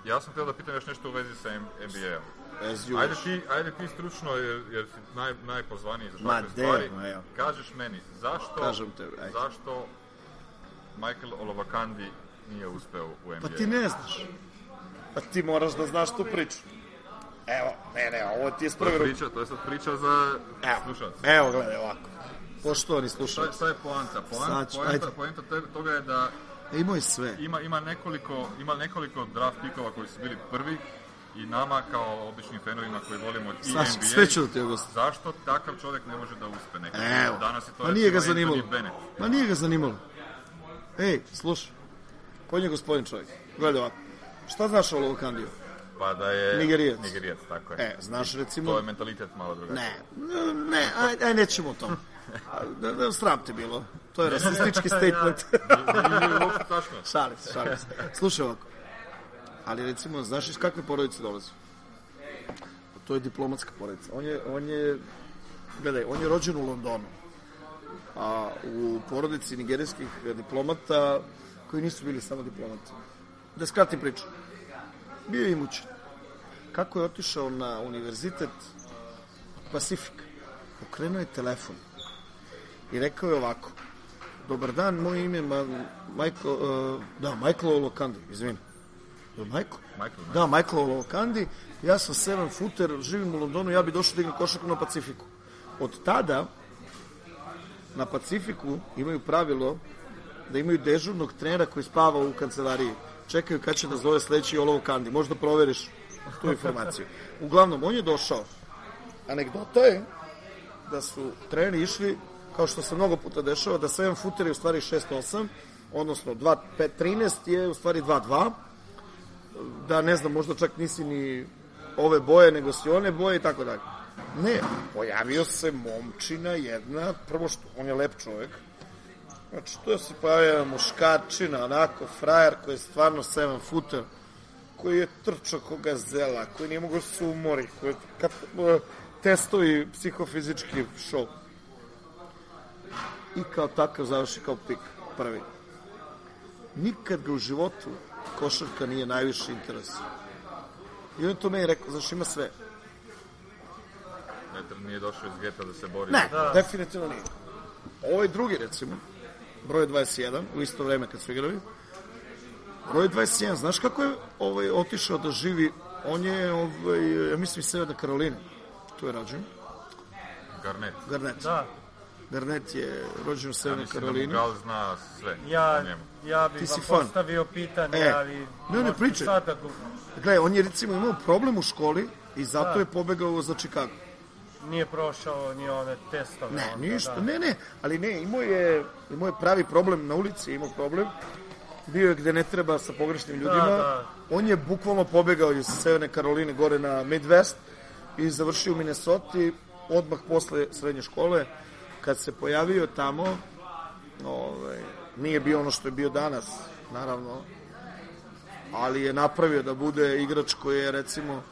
ja sam htio da pitam još nešto u vezi sa NBA-om. Ajde ti, ajde ti stručno, jer, jer si naj, najpozvaniji za takve stvari. evo. Kažeš meni, zašto, Kažem tebi, ajde. zašto Michael Olovakandi nije uspeo u NBA? Pa ti ne znaš. Pa ti moraš da znaš tu priču. Evo, ne, ne, ovo ti je to, je ruku. priča, to je sad priča za Evo, slušalce. evo, gledaj ovako. Poštovani Šta, je- slušalci, šta je poanta? Poanta, ću, poanta, poanta te- toga je da imao je sve. ima, ima, nekoliko, ima nekoliko draft pikova koji su bili prvi i nama kao običnim fanovima koji volimo i Saša, NBA, sve ću da ti ogosti. zašto takav čovjek ne može da uspe nekako? Evo, Danas je to pa nije ga zanimalo. Ma nije ga zanimalo. Ej, slušaj, ko je gospodin čovjek? Gledaj ovako. Šta znaš o Lovokandiju? Pa da je... Nigerijac. Nigerijac, tako je. E, znaš recimo... To je mentalitet malo drugačiji. Ne, ne, aj, aj nećemo o tom. Da, da, sram te bilo. To je rasistički statement. Šalim se, šalim se. Slušaj ovako. Ali recimo, znaš iz kakve porodice dolazi? To je diplomatska porodica. On je, on je, gledaj, on je rođen u Londonu. A u porodici nigerijskih diplomata koji nisu bili samo diplomati. Da skratim priču. Bio je imućen. Kako je otišao na univerzitet Pacific? Okrenuo je telefon i rekao je ovako. Dobar dan, moje ime je Ma, Michael, uh, da, Michael Olokandi, izvini. Je li Michael? Michael, Da, Michael Olokandi, ja sam seven footer, živim u Londonu, ja bi došao da igram košarku na Pacifiku. Od tada, na Pacifiku imaju pravilo da imaju dežurnog trenera koji spava u kancelariji. Čekaju kad će da zove sledeći Olovo Kandi. Možda proveriš tu informaciju. Uglavnom, on je došao. Anegdota je da su treneri išli, kao što se mnogo puta dešava, da 7 footer je u stvari 6-8, odnosno 2, 5, 13 je u stvari 2-2, da ne znam, možda čak nisi ni ove boje, nego si one boje i tako dalje. Ne, pojavio se momčina jedna, prvo što on je lep čovjek, znači to se pojavio muškarčina, onako frajer koji je stvarno 7 footer, koji je trčao ko gazela, koji nije mogao da se umori, koji je kap, e, testovi psihofizički show. I kao takav završi kao pik, prvi. Nikad ga u životu košarka nije najviše interes. I on to meni rekao, znaš, ima sve. Petar nije došao iz geta da se bori. Ne, definitivno nije. Ovaj drugi, recimo, broj 21, u isto vreme kad su igrali, broj 21, znaš kako je ovaj, otišao da živi? On je, ovaj, ja mislim, iz Severne Karoline. Tu je rođen. Garnet. Garnet. Da, Garnet je rođen u Ja Severnoj mislim da Karolini. Mugal zna sve ja, o njemu. ja bih vam fan. postavio pitanje, E, ali... ne, ne, pričaj. da Gle, on je recimo imao problem u školi i zato Da. je pobegao za Chicago. Nije prošao ni one testove. Ne, onda, ništa, da. ne, ne, ali ne, imao je, imao je pravi problem na ulici, imao problem. Bio je gde ne treba sa pogrešnim ljudima. da. On je bukvalno pobegao iz Severne Karoline gore na Midwest i završio u Minnesota odmah posle srednje škole. Kad se pojavio tamo, ovaj, nije bio ono što je bio danas, naravno, ali je napravio da bude igrač koji je recimo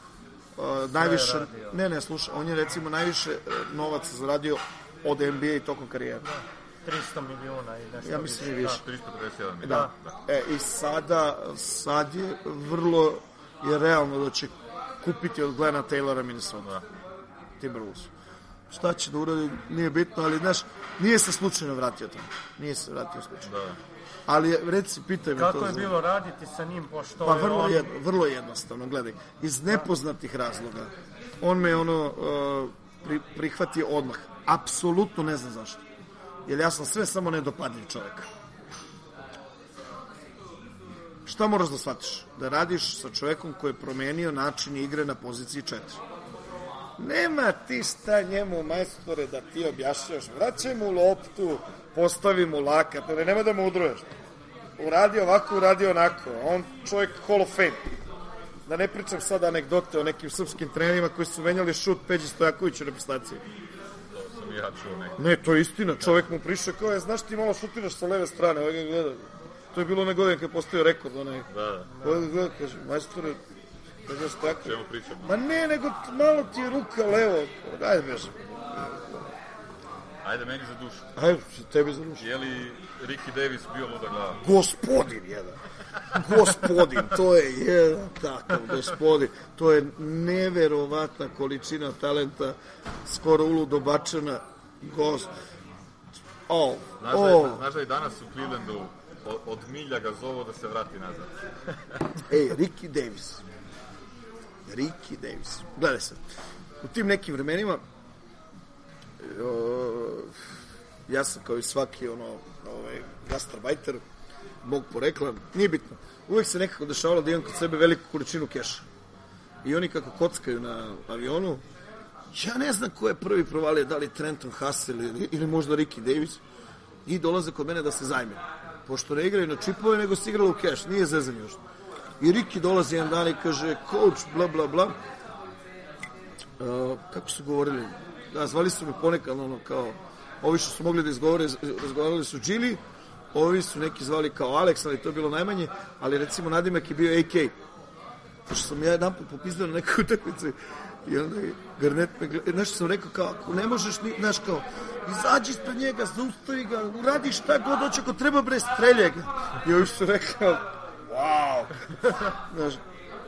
uh, najviše, ne ne slušaj, on je recimo najviše uh, novaca zaradio od NBA tokom karijere. 300 miliona i nešto Ja mislim i više. 351 milijon. Da. E, I sada, sad je vrlo je realno da će kupiti od Glena Taylora Minnesota. Da. Timberwolves. Šta će da uradi, nije bitno, ali znaš, nije se slučajno vratio tamo. Nije se vratio slučajno. Da. Ali reci, pitaj me to. Kako je bilo raditi sa njim, pošto Pa je vrlo, on... jedno, vrlo jednostavno, gledaj. Iz nepoznatih razloga. On me ono uh, pri, prihvatio odmah. Apsolutno ne znam zašto. Jer ja sam sve samo nedopadljiv čovjek. Šta moraš da shvatiš? Da radiš sa čovjekom koji je promenio način igre na poziciji 4. Nema ti šta njemu, majstore, da ti objašnjaš. Vraćaj mu loptu, postavi mu lakat, ali nema da mu udruješ uradio ovako, uradio onako. On čovjek Hall of Fame. Da ne pričam sad anegdote o nekim srpskim trenerima koji su menjali šut Peđi Stojakoviću u reprezentaciji. To sam ja čuo. Ne, to je istina. Čovek mu prišao kao je, znaš ti malo šutiraš sa leve strane, ovaj ga gleda. To je bilo one godine kad je postao rekord, onaj. Da, da. Ovaj ga gleda, kaže, majstore, kaže, šta tako? Čemu pričam? Ma ne, nego malo ti je ruka levo. Ajde, bežem. Ajde meni za dušu. Ajde, tebi za rušu. Je li Ricky Davis bio luda glava? Gospodin jedan. Gospodin, to je jedan takav gospodin. To je neverovatna količina talenta, skoro uludo bačena. Gost. O, Znaš da, o, znaš da i danas u Clevelandu od, od milja ga zovu da se vrati nazad. ej, Ricky Davis. Ricky Davis. Gledaj sad. U tim nekim vremenima ja sam kao i svaki ono, ovaj, gastarbajter, mog porekla, nije bitno. Uvek se nekako dešavalo da imam kod sebe veliku količinu keša. I oni kako kockaju na avionu, ja ne znam ko je prvi provalio, da li Trenton Hassel ili, ili možda Ricky Davis, i dolaze kod mene da se zajme. Pošto ne igraju na čipove, nego se igralo u keš, nije zezanje još. I Ricky dolazi jedan dan i kaže, coach, bla, bla, bla. Uh, kako su govorili? Da, zvali su me ponekad, ono, kao, ovi što su mogli da izgovore, razgovarali su Gili, ovi su neki zvali kao Alex, ali to je bilo najmanje, ali recimo nadimak je bio AK. Pošto sam ja jedan put popizdao na nekoj utakmici i onda je Garnet me gleda, nešto sam rekao kao, ako ne možeš, ni, znaš kao, izađi ispred njega, zaustavi ga, uradi šta god hoće, ako treba bre, strelje ga. I ovi su rekao, wow. Znaš,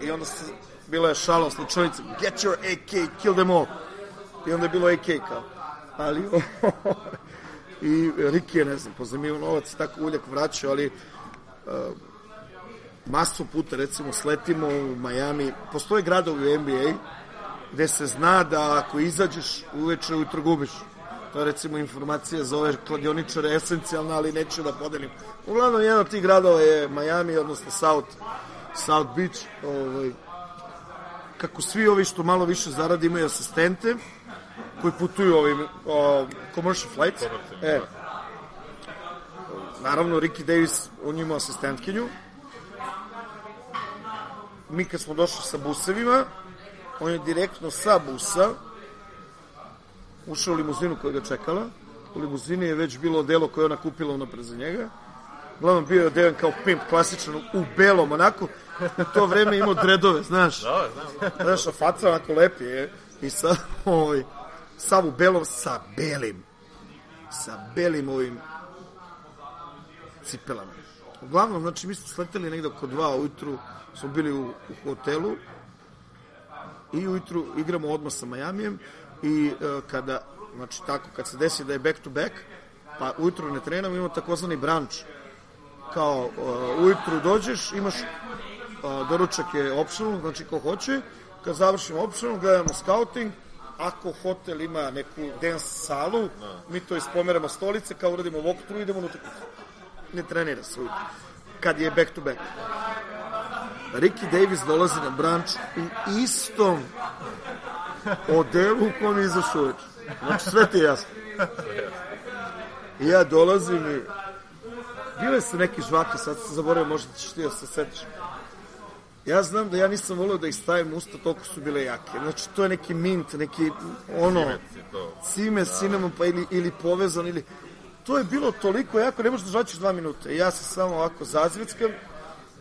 i onda se, bila je šala u slučajnici, get your AK, kill them all. I onda je bilo AK kao. Ali, i Ricky je, ne znam, pozemio novac, tako uljak vraćao, ali uh, masu puta, recimo, sletimo u Miami, postoje gradovi u NBA gde se zna da ako izađeš uveče ujutro gubiš. To je recimo informacija za ove kladioničare esencijalna, ali neću da podelim. Uglavnom, jedan od tih gradova je Miami, odnosno South, South Beach. Ovaj, kako svi ovi što malo više zarade imaju asistente koji putuju ovim o, commercial flights. E, naravno, Ricky Davis, on ima asistentkinju. Mi kad smo došli sa busevima, on je direktno sa busa ušao u limuzinu koja ga čekala. U limuzini je već bilo delo koje je ona kupila unapred za njega. Uglavnom bio je odevan kao pimp, klasičan, u belom, onako. U to vreme imao dredove, znaš. Da, znam. Znaš, a faca onako lepi je. I sad, ovaj, sav u belom sa belim. Sa belim ovim cipelama. Uglavnom, znači, mi smo sleteli negde oko dva ujutru, smo bili u, u hotelu i ujutru igramo odmah sa Majamijem i e, kada, znači tako, kad se desi da je back to back, pa ujutru ne trenamo, imamo takozvani brunch. Kao, uh, ujutru dođeš, imaš uh, doručak je optional, znači ko hoće, kad završimo optional, gledamo scouting, ako hotel ima neku dance salu, mi to ispomeramo stolice, kao uradimo walkthrough, idemo utakmicu. Ne trenira se ujutru. Kad je back to back. Ricky Davis dolazi na branč u istom odelu u kom je izašao uveče. Znači, sve ti je jasno. I ja dolazim i bile su neke žvake, sad sam zaboravio, možda ćeš ti da se setiš. Ja znam da ja nisam volio da ih stavim usta, toliko su bile jake. Znači, to je neki mint, neki, ono, to. cime, cinnamon, pa ili, ili povezan, ili... To je bilo toliko jako, ne možeš da žvaćeš dva minuta. Ja se samo ovako zazvickam,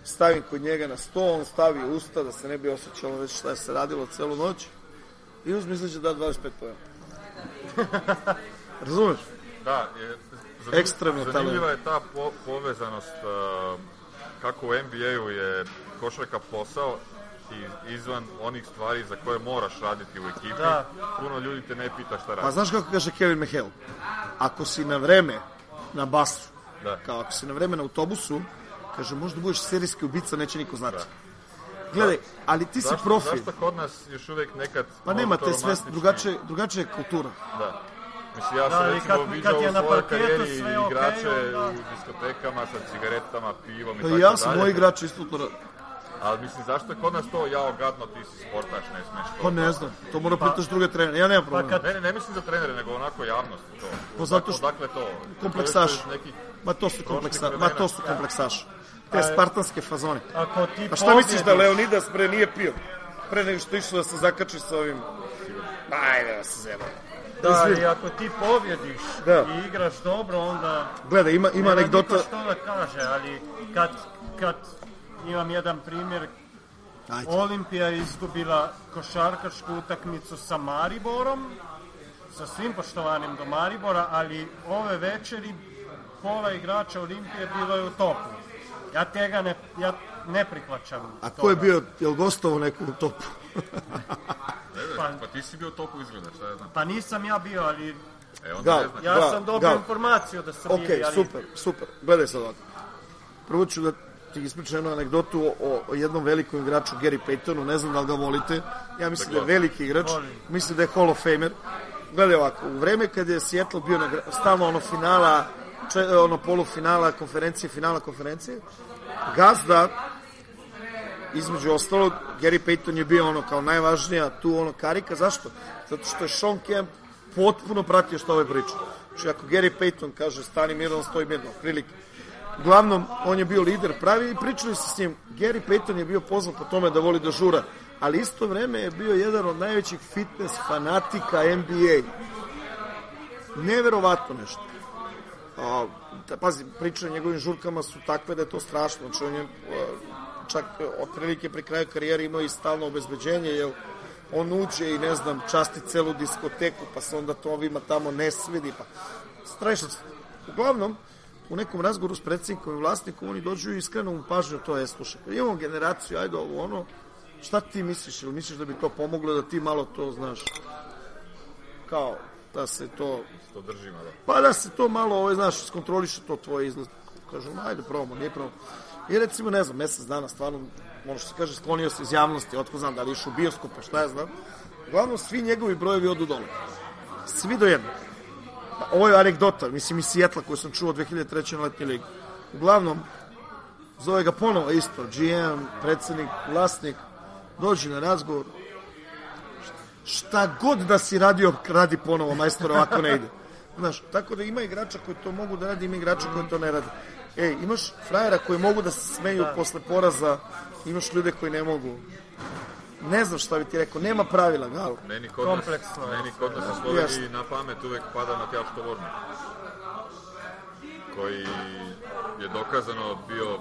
stavim kod njega na sto, on stavi usta da se ne bi osjećalo već šta je se radilo celu noć i uzme izađe da 25 pojena. Razumeš? Da, je, zanimljiv- Ekstremno Zanimljiva je ta po, povezanost uh, kako u NBA-u je košarka posao i izvan onih stvari za koje moraš raditi u ekipi. Da. Puno ljudi te ne pita šta Pa radiš. znaš kako kaže Kevin McHale? Ako si na vreme na basu, Da. kao ako si na vreme na autobusu, kaže možda budeš serijski ubica, neće niko znati. Gledaj, ali ti si Zašto, profi. zašto kod nas još uvek nekad... Pa nema te sve, drugačije, drugačija je kultura. Da. Mislim, ja sam Da, recimo kad- viđao kad je u na svojoj parketu karijeri igrače onda- u diskotekama sa cigaretama, pivom i Pa tako i ja sam, dalje. moj igrač isto to radi. Ali mislim, zašto je kod nas to jao gadno, ti si sportaš, ne smeš to. Pa ne znam, to mora pitaš druge trenere, ja nemam problema. kad- Ne, ne, ne mislim za trenere, nego onako javnost to. Pa zato što- Odakle to? Kompleksaš. To je Neki, Ma to su kompleksa, ma to su kompleksaši. Te spartanske fazone. Ako ti A šta misliš da Leonidas bre nije pio? Pre nego što išao da se zakači sa ovim... Ajde da se zeba. Da, Izvini. i ako ti pobjediš Da. i igraš dobro, onda Gledaj, ima, ima nema anegdota... niko što da kaže, ali kad, kad imam jedan primjer, Ajde. Olimpija je izgubila košarkašku utakmicu sa Mariborom, sa svim poštovanjem do Maribora, ali ove večeri pola igrača Olimpije bilo je u topu. Ja tega ne, ja ne prihvaćam. A ko je toga. bio, jel gostovo neko u topu? Pa- pa ti si bio u topu izgleda, šta ja znam. Pa nisam ja bio, ali E, onda Gal, ne znam. ja Da, sam dobio da. informaciju da sam Ok, bili, ali... super, super. Gledaj sad ovako. Prvo ću da ti ispričam jednu anegdotu o, o jednom velikom igraču, Gary Paytonu, ne znam da li ga volite. Ja mislim da je veliki igrač, mislim da je Hall of Famer. Gledaj ovako, u vreme kad je Seattle bio na, stalno ono finala, če, ono polufinala konferencije, finala konferencije, Gazda, između ostalog, Gary Payton je bio ono kao najvažnija tu ono karika. Zašto? Zato što je Sean Kemp potpuno pratio što ove priče. Znači, ako Gary Payton kaže stani mirno, stoji mirno, prilike. Uglavnom, on je bio lider pravi i pričali se s njim. Gary Payton je bio poznat po tome da voli da žura, ali isto vreme je bio jedan od najvećih fitness fanatika NBA. Neverovatno nešto. A, da, pazi, priče o njegovim žurkama su takve da je to strašno. Znači, on je čak otprilike pri kraju karijere imao i stalno obezbeđenje, jer on uđe i ne znam, časti celu diskoteku, pa se onda to ovima tamo ne svidi, pa strašno. Uglavnom, u nekom razgovoru s predsjednikom i vlasnikom, oni dođu i iskreno mu pažnju to je, slušaj, imamo generaciju, ajde ovo ono, šta ti misliš, ili misliš da bi to pomoglo da ti malo to, znaš, kao, da se to To držima, da. pa da se to malo, ovaj, znaš, skontroliše to tvoje izgled. Kažem, ajde, probamo, nije probamo. I recimo, ne znam, mesec dana, stvarno, ono što se kaže, sklonio se iz javnosti, otko znam da li u bioskope, šta ja znam. Uglavnom, svi njegovi brojevi odu dole. Svi do jednog. Ovo je anegdota, mislim, iz Sijetla koju sam čuo 2003. na letnji ligi. Uglavnom, zove ga ponovo isto, GM, predsednik, vlasnik, dođi na razgovor, šta god da si radio, radi ponovo, majstore, ovako ne ide. Znaš, tako da ima igrača koji to mogu da radi, ima igrača koji to ne radi. Ej, imaš frajera koji mogu da se smeju posle poraza, imaš ljude koji ne mogu. Ne znam šta bi ti rekao, nema pravila, gal. Meni kod Kompleksno nas, meni kod nas u Sloveniji Jasno. na pamet uvek pada Matjaš Tovornik, koji je dokazano bio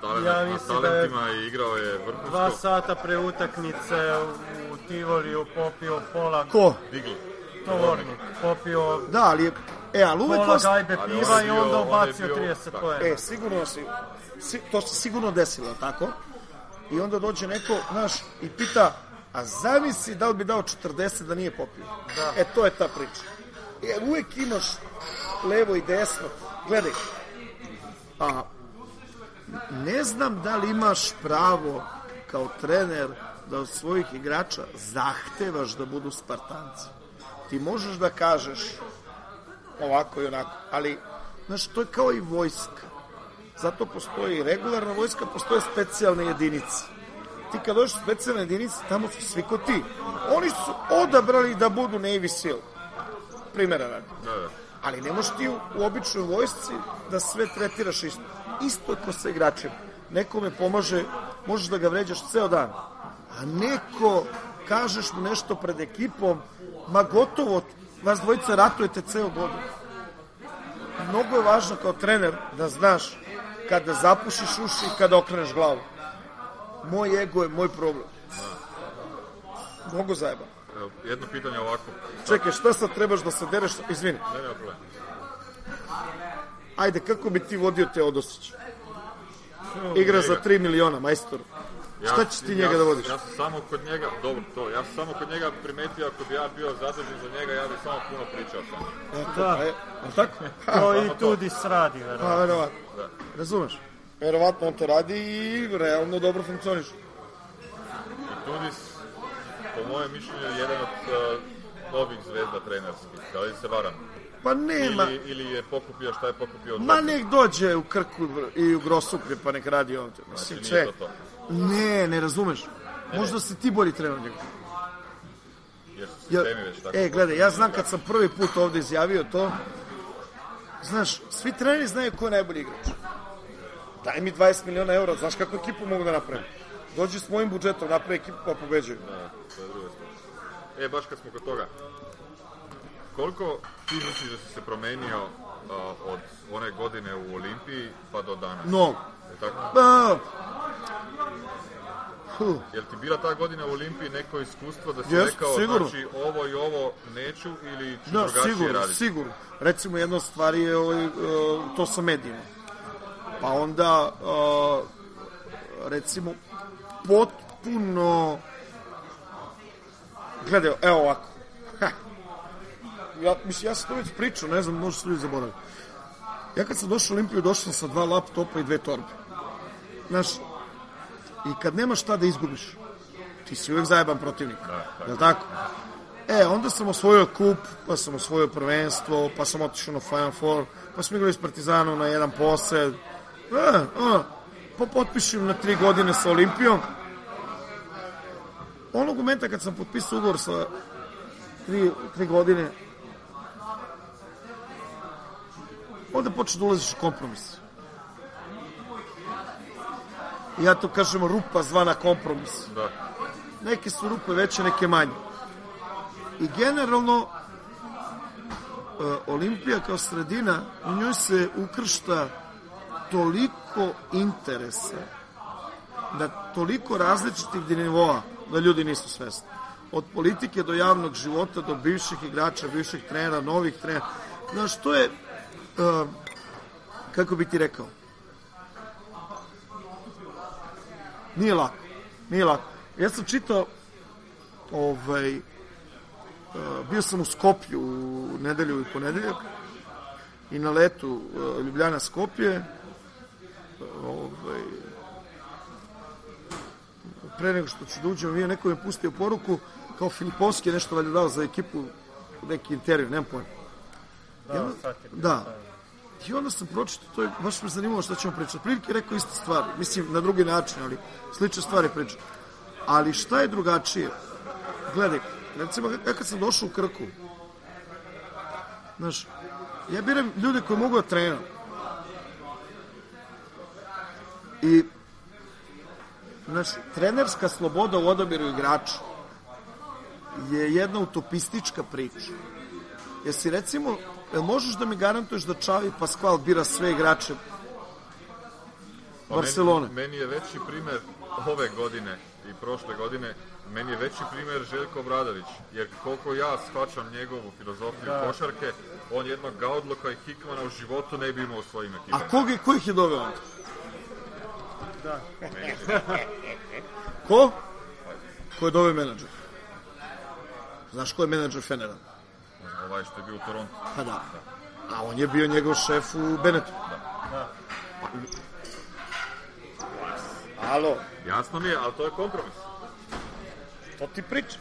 talent, Ja na da je- talentima i igrao je vrhunsko. Dva sata pre utakmice u Tivoliju popio pola Ko? Digli. tovornik, popio Da, ali je, e, ali uvek pola gajbe piva i onda ubacio bio- 30 tako. poena. E, sigurno si, si, to se sigurno desilo, tako? I onda dođe neko, znaš, i pita, a zamisli da li bi dao 40 da nije popio. Da. E, to je ta priča. E, uvek imaš levo i desno. Gledaj, a, ne znam da li imaš pravo kao trener da od svojih igrača zahtevaš da budu Spartanci. Ti možeš da kažeš ovako i onako, ali, znaš, to je kao i vojska. Zato postoji regularna vojska, postoje specijalne jedinice. Ti kad dođeš specijalne jedinice, tamo su svi ko ti. Oni su odabrali da budu Navy Seal. Primjera radi. Da, da. Ali ne možeš ti u, u običnoj vojsci da sve tretiraš isto. Isto ko sa igračima. Nekome pomaže, možeš da ga vređaš ceo dan. A neko, kažeš mu nešto pred ekipom, ma gotovo, vas dvojica ratujete ceo godin. Mnogo je važno kao trener da znaš kada zapušiš uši i kada okreneš glavu. Moj ego je moj problem. Mnogo zajeba. Jedno pitanje ovako. Čekaj, šta sad trebaš da se dereš? Izvini. Ne, nema problema. Ajde, kako bi ti vodio Teodosić? Igra za 3 miliona, majstor. Šta ćeš ti njega ja, da vodiš? Ja sam samo kod njega, dobro to, ja sam samo kod njega primetio ako bi ja bio zadužen za njega, ja bih samo puno pričao sa njim. Da. E, a tako? Ha, To i Tudis radi, pa, verovatno. verovatno. Da. Razumeš? Verovatno on to radi i realno dobro funkcioniš. I Tudis, po mojem mišljenju, je jedan od uh, novih zvezda trenerskih. Da li se varam? Pa nema. Ili, ili je pokupio šta je pokupio od Ma nek dođe u Krku i u Grosuplje pa nek radi ovdje. Mislim, Znači, nije to to. Ne, ne razumeš. Možda si ti bolji trener od njega. Ja, e, gledaj, ja znam kad sam prvi put ovde izjavio to, znaš, svi treneri znaju ko je najbolji igrač. Daj mi 20 miliona eura, znaš kakvu ekipu mogu da napravim? Dođi s mojim budžetom, napravi ekipu pa pobeđuju. Da, to je druga stvar. E, baš kad smo kod toga. koliko ti misliš da si se promenio a, od one godine u Olimpiji pa do danas? Mnogo. Tako? Huh, Jel ti bila ta godina u Olimpiji neko iskustvo da si Jest, rekao, sigurno. znači ovo i ovo neću ili ću da, drugačije sigurno, raditi? sigurno. Recimo, jedna od stvari je ovaj, e, to sa medijima. Pa onda, e, recimo, potpuno... Gledaj, evo ovako. Ha. Ja, mislim, ja sam to već pričao, ne znam, možda su ljudi zaboravili. Ja kad sam došao u Olimpiju, došao sam sa dva laptopa i dve torbe. Znaš, i kad nemaš šta da izgubiš, ti si uvek zajeban protivnik. Da, da. tako? E, onda sam osvojio kup, pa sam osvojio prvenstvo, pa sam otišao na Final Four, pa smo igrali s Partizanom na jedan posed. E, a, pa potpišem na tri godine sa Olimpijom. Onog momenta kad sam potpisao ugovor sa tri, tri godine, onda počne da ulaziš u kompromis. I ja to kažem rupa zvana kompromis. Da. Neke su rupe veće, neke manje. I generalno, e, Olimpija kao sredina, u njoj se ukršta toliko interesa, da toliko različitih nivoa, da ljudi nisu svesni. Od politike do javnog života, do bivših igrača, bivših trenera, novih trenera. Znaš, to je, e, kako bi ti rekao, nije lako. Nije lako. Ja sam čitao ovaj, uh, bio sam u Skoplju u nedelju i ponedeljak i na letu uh, Ljubljana Skopje ovaj, pre nego što ću da uđem avion, neko mi je pustio poruku kao Filipovski je nešto valjda dao za ekipu neki intervju, nemam pojma. Da, Da. I onda sam pročitao, to je baš me zanimalo šta ćemo pričati. Prilike rekao iste stvari, mislim na drugi način, ali slične stvari priča. Ali šta je drugačije? Gledaj, recimo ja kad sam došao u Krku, znaš, ja biram ljude koji mogu da trenam. I znaš, trenerska sloboda u odabiru igrača je jedna utopistička priča. Jesi recimo, jel možeš da mi garantuješ da Čavi Pascual bira sve igrače Pa Barcelone? Meni, meni je veći primer ove godine i prošle godine, meni je veći primer Željko Obradović, jer koliko ja shvaćam njegovu filozofiju Da. košarke, on jednog Gaudloka i Hikmana u životu ne bi imao u svojim A ekipama. koga, ko ih je doveo onda? Da. Ko? Ko je doveo menadžer? Znaš ko je menadžer Fenera? Ovaj što je bio u Torontu. Pa da. A on je bio njegov šef u Benetu. Da. Alo, Jasno mi je, ali to je kompromis. to ti priča.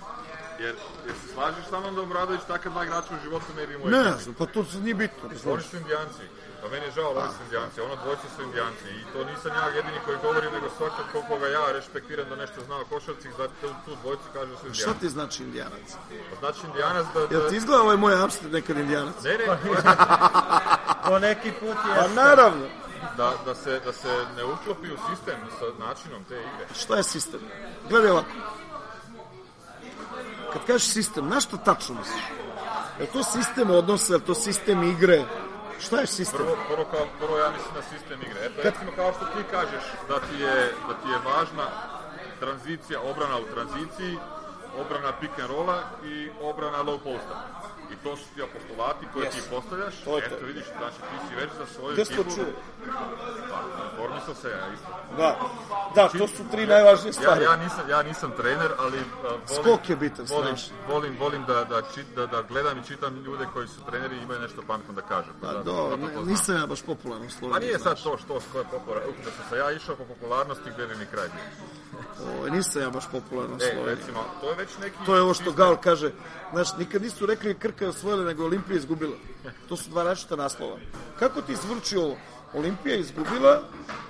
Jer, jer se slažeš sa mnom da Obradović takav dva igrača u životu ne bi imao Ne, pa to nije bitno. Oni su indijanci. Pa meni je žao, ali su indijanci. Ono dvojci su indijanci. I to nisam ja jedini koji govorim, nego svakog koliko ga ja respektiram da nešto zna o košarci, za tu, tu dvojcu kaže da su Šta indijanci. ti znači indijanac? Pa Znači indijanac da... Jel da... ti izgleda ovaj moj Amsterdam nekad indijanac? Ne, ne, Po neki put Pa je... naravno. da, da, se, da se ne uklopi u sistem sa načinom te igre. Šta je sistem? Gledaj ovako. Kad kažeš sistem, na što tačno misliš? Je to sistem odnosa, je to sistem igre? Šta je sistem? Prvo, prvo, kao, prvo ja mislim na sistem igre. Eto, recimo kao što ti kažeš da ti je, da ti je važna tranzicija, obrana u tranziciji, obrana pick and rolla i obrana low posta. и тоа што ти апостолати кои yes. ти поставјаш, тоа ето видиш, значи ти си веќе за свој екип. Па, да, информисал се ја исто. Да. Да, Чи, тоа су три најважни ствари. Ја, ја нисам ја нисам тренер, али волим, скок е битен, волим, волим, волим да да чит да, да гледам и читам луѓе кои су тренери и имаат нешто паметно да кажат. Па, да, да, да, да нисам ја баш популарен во Словенија. Па не е сад тоа што што е популарно. Да се ја ишо по популарност и где ми крај. Ovo, nisam ja baš popularan u E, Sloveniji. recimo, to je već neki... To je ovo što. Gal kaže. Znaš, nikad nisu rekli Krka je osvojila, nego Olimpija izgubila. To su dva različita naslova. Kako ti zvrči ovo? Olimpija je izgubila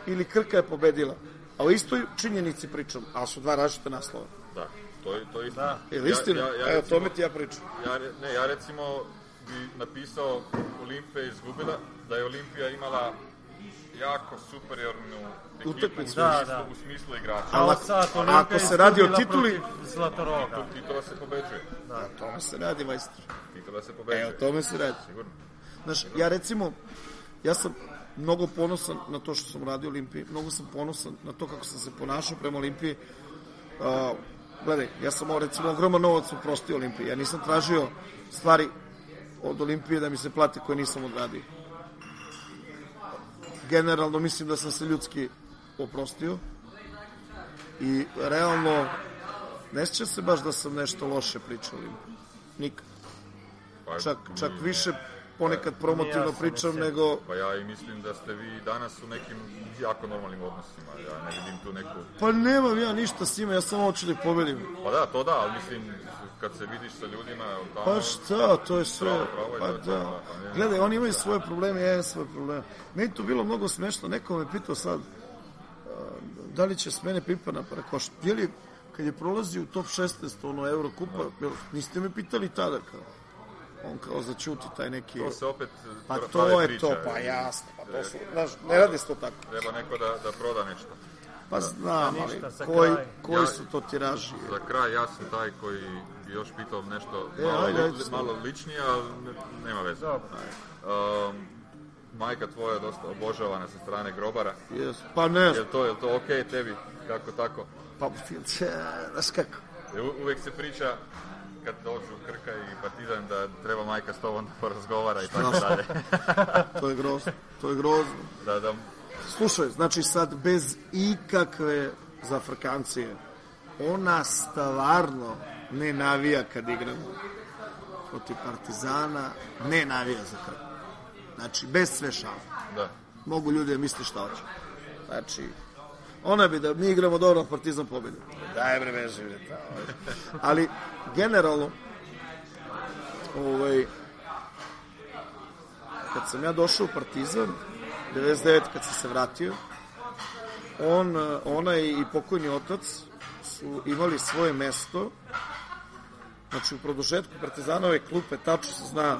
ili Krka je pobedila? A o istoj činjenici pričam, ali su dva različita naslova. Da, to je, to je istina. Da. Je li istina? Ja, ja, ja, Evo, tome ti ja pričam. ja, ne, ja recimo bi napisao Olimpija je izgubila, da je Olimpija imala jako superiornu ekipu Utakmicu. u, Da, da. u smislu igrača. Kao ako- sad ako se radi o tituli- Zlatoroga. I to da se pobeđuje. O tome se radi, majstor. I to da se E, pobeđuje. o tome se radi. Sigurno. Znaš, ja recimo, ja sam mnogo ponosan na to što sam radio Olimpiji, mnogo sam ponosan na to kako sam se ponašao prema Olimpiji. Uh, gledaj, ja sam recimo ogroman novac uprostio Olimpiji, ja nisam tražio stvari od Olimpije da mi se plate koje nisam odradio. Generalno mislim da sam se ljudski oprostio i realno ne sjeća se baš da sam nešto loše pričao. Nikad. Pa, Čak, čak više ponekad promotivno Jasno, pričam nego... Pa ja i mislim da ste vi danas u nekim jako normalnim odnosima. Ja ne vidim tu neku... Pa nemam ja ništa s njima, ja samo hoću da pobedim. Pa da, to da, ali mislim, kad se vidiš sa ljudima tamo... Pa šta, to je sve... Pravo, pravo je Pa to, to, da. pa nema. Gledaj, oni imaju svoje probleme, ja imam svoje probleme. Meni to bilo mnogo smešno, neko me pitao sad da li će s mene Pipana, pa rekao, "Št- je li, kad je prolazio u top 16, ono, Eurokupa, jel, niste me pitali tada, kao, on kao začuti taj neki... To se opet Pa to je priče, to, pa jasno, pa to su, znaš, ne radi se to tako. Treba neko da, da proda nešto. Pa znam, Pa ali koji, koji Ja- su to tiraži? Za kraj, ja sam taj koji bi još pitao nešto E, malo, ajde, malo ličnije, ali ne- nema veze. Dobro. Um, majka tvoja je dosta obožavana sa strane grobara. Jes, pa ne, Je to, je to okej tebi? Kako tako? pa, znaš kako? Uvek se priča kad dođu Krka i Partizan da treba majka s tobom da porazgovara i tako dalje. To je grozno, to je grozno. Da, da, Slušaj, znači sad bez ikakve zafrkancije, ona stvarno ne navija kad igramo protiv Partizana, ne navija za krv. Znači, bez sve šala. da. Mogu ljudi da misle šta hoće. Znači, ona bi da mi igramo dobro, Partizan pobedi. Daj bre, veži, bre. ovaj. Ali, generalno, ovaj, kad sam ja došao u Partizan, 99 kad sam se vratio, on, ona i pokojni otac su imali svoje mesto, znači u produžetku Partizanove klupe, tačno se zna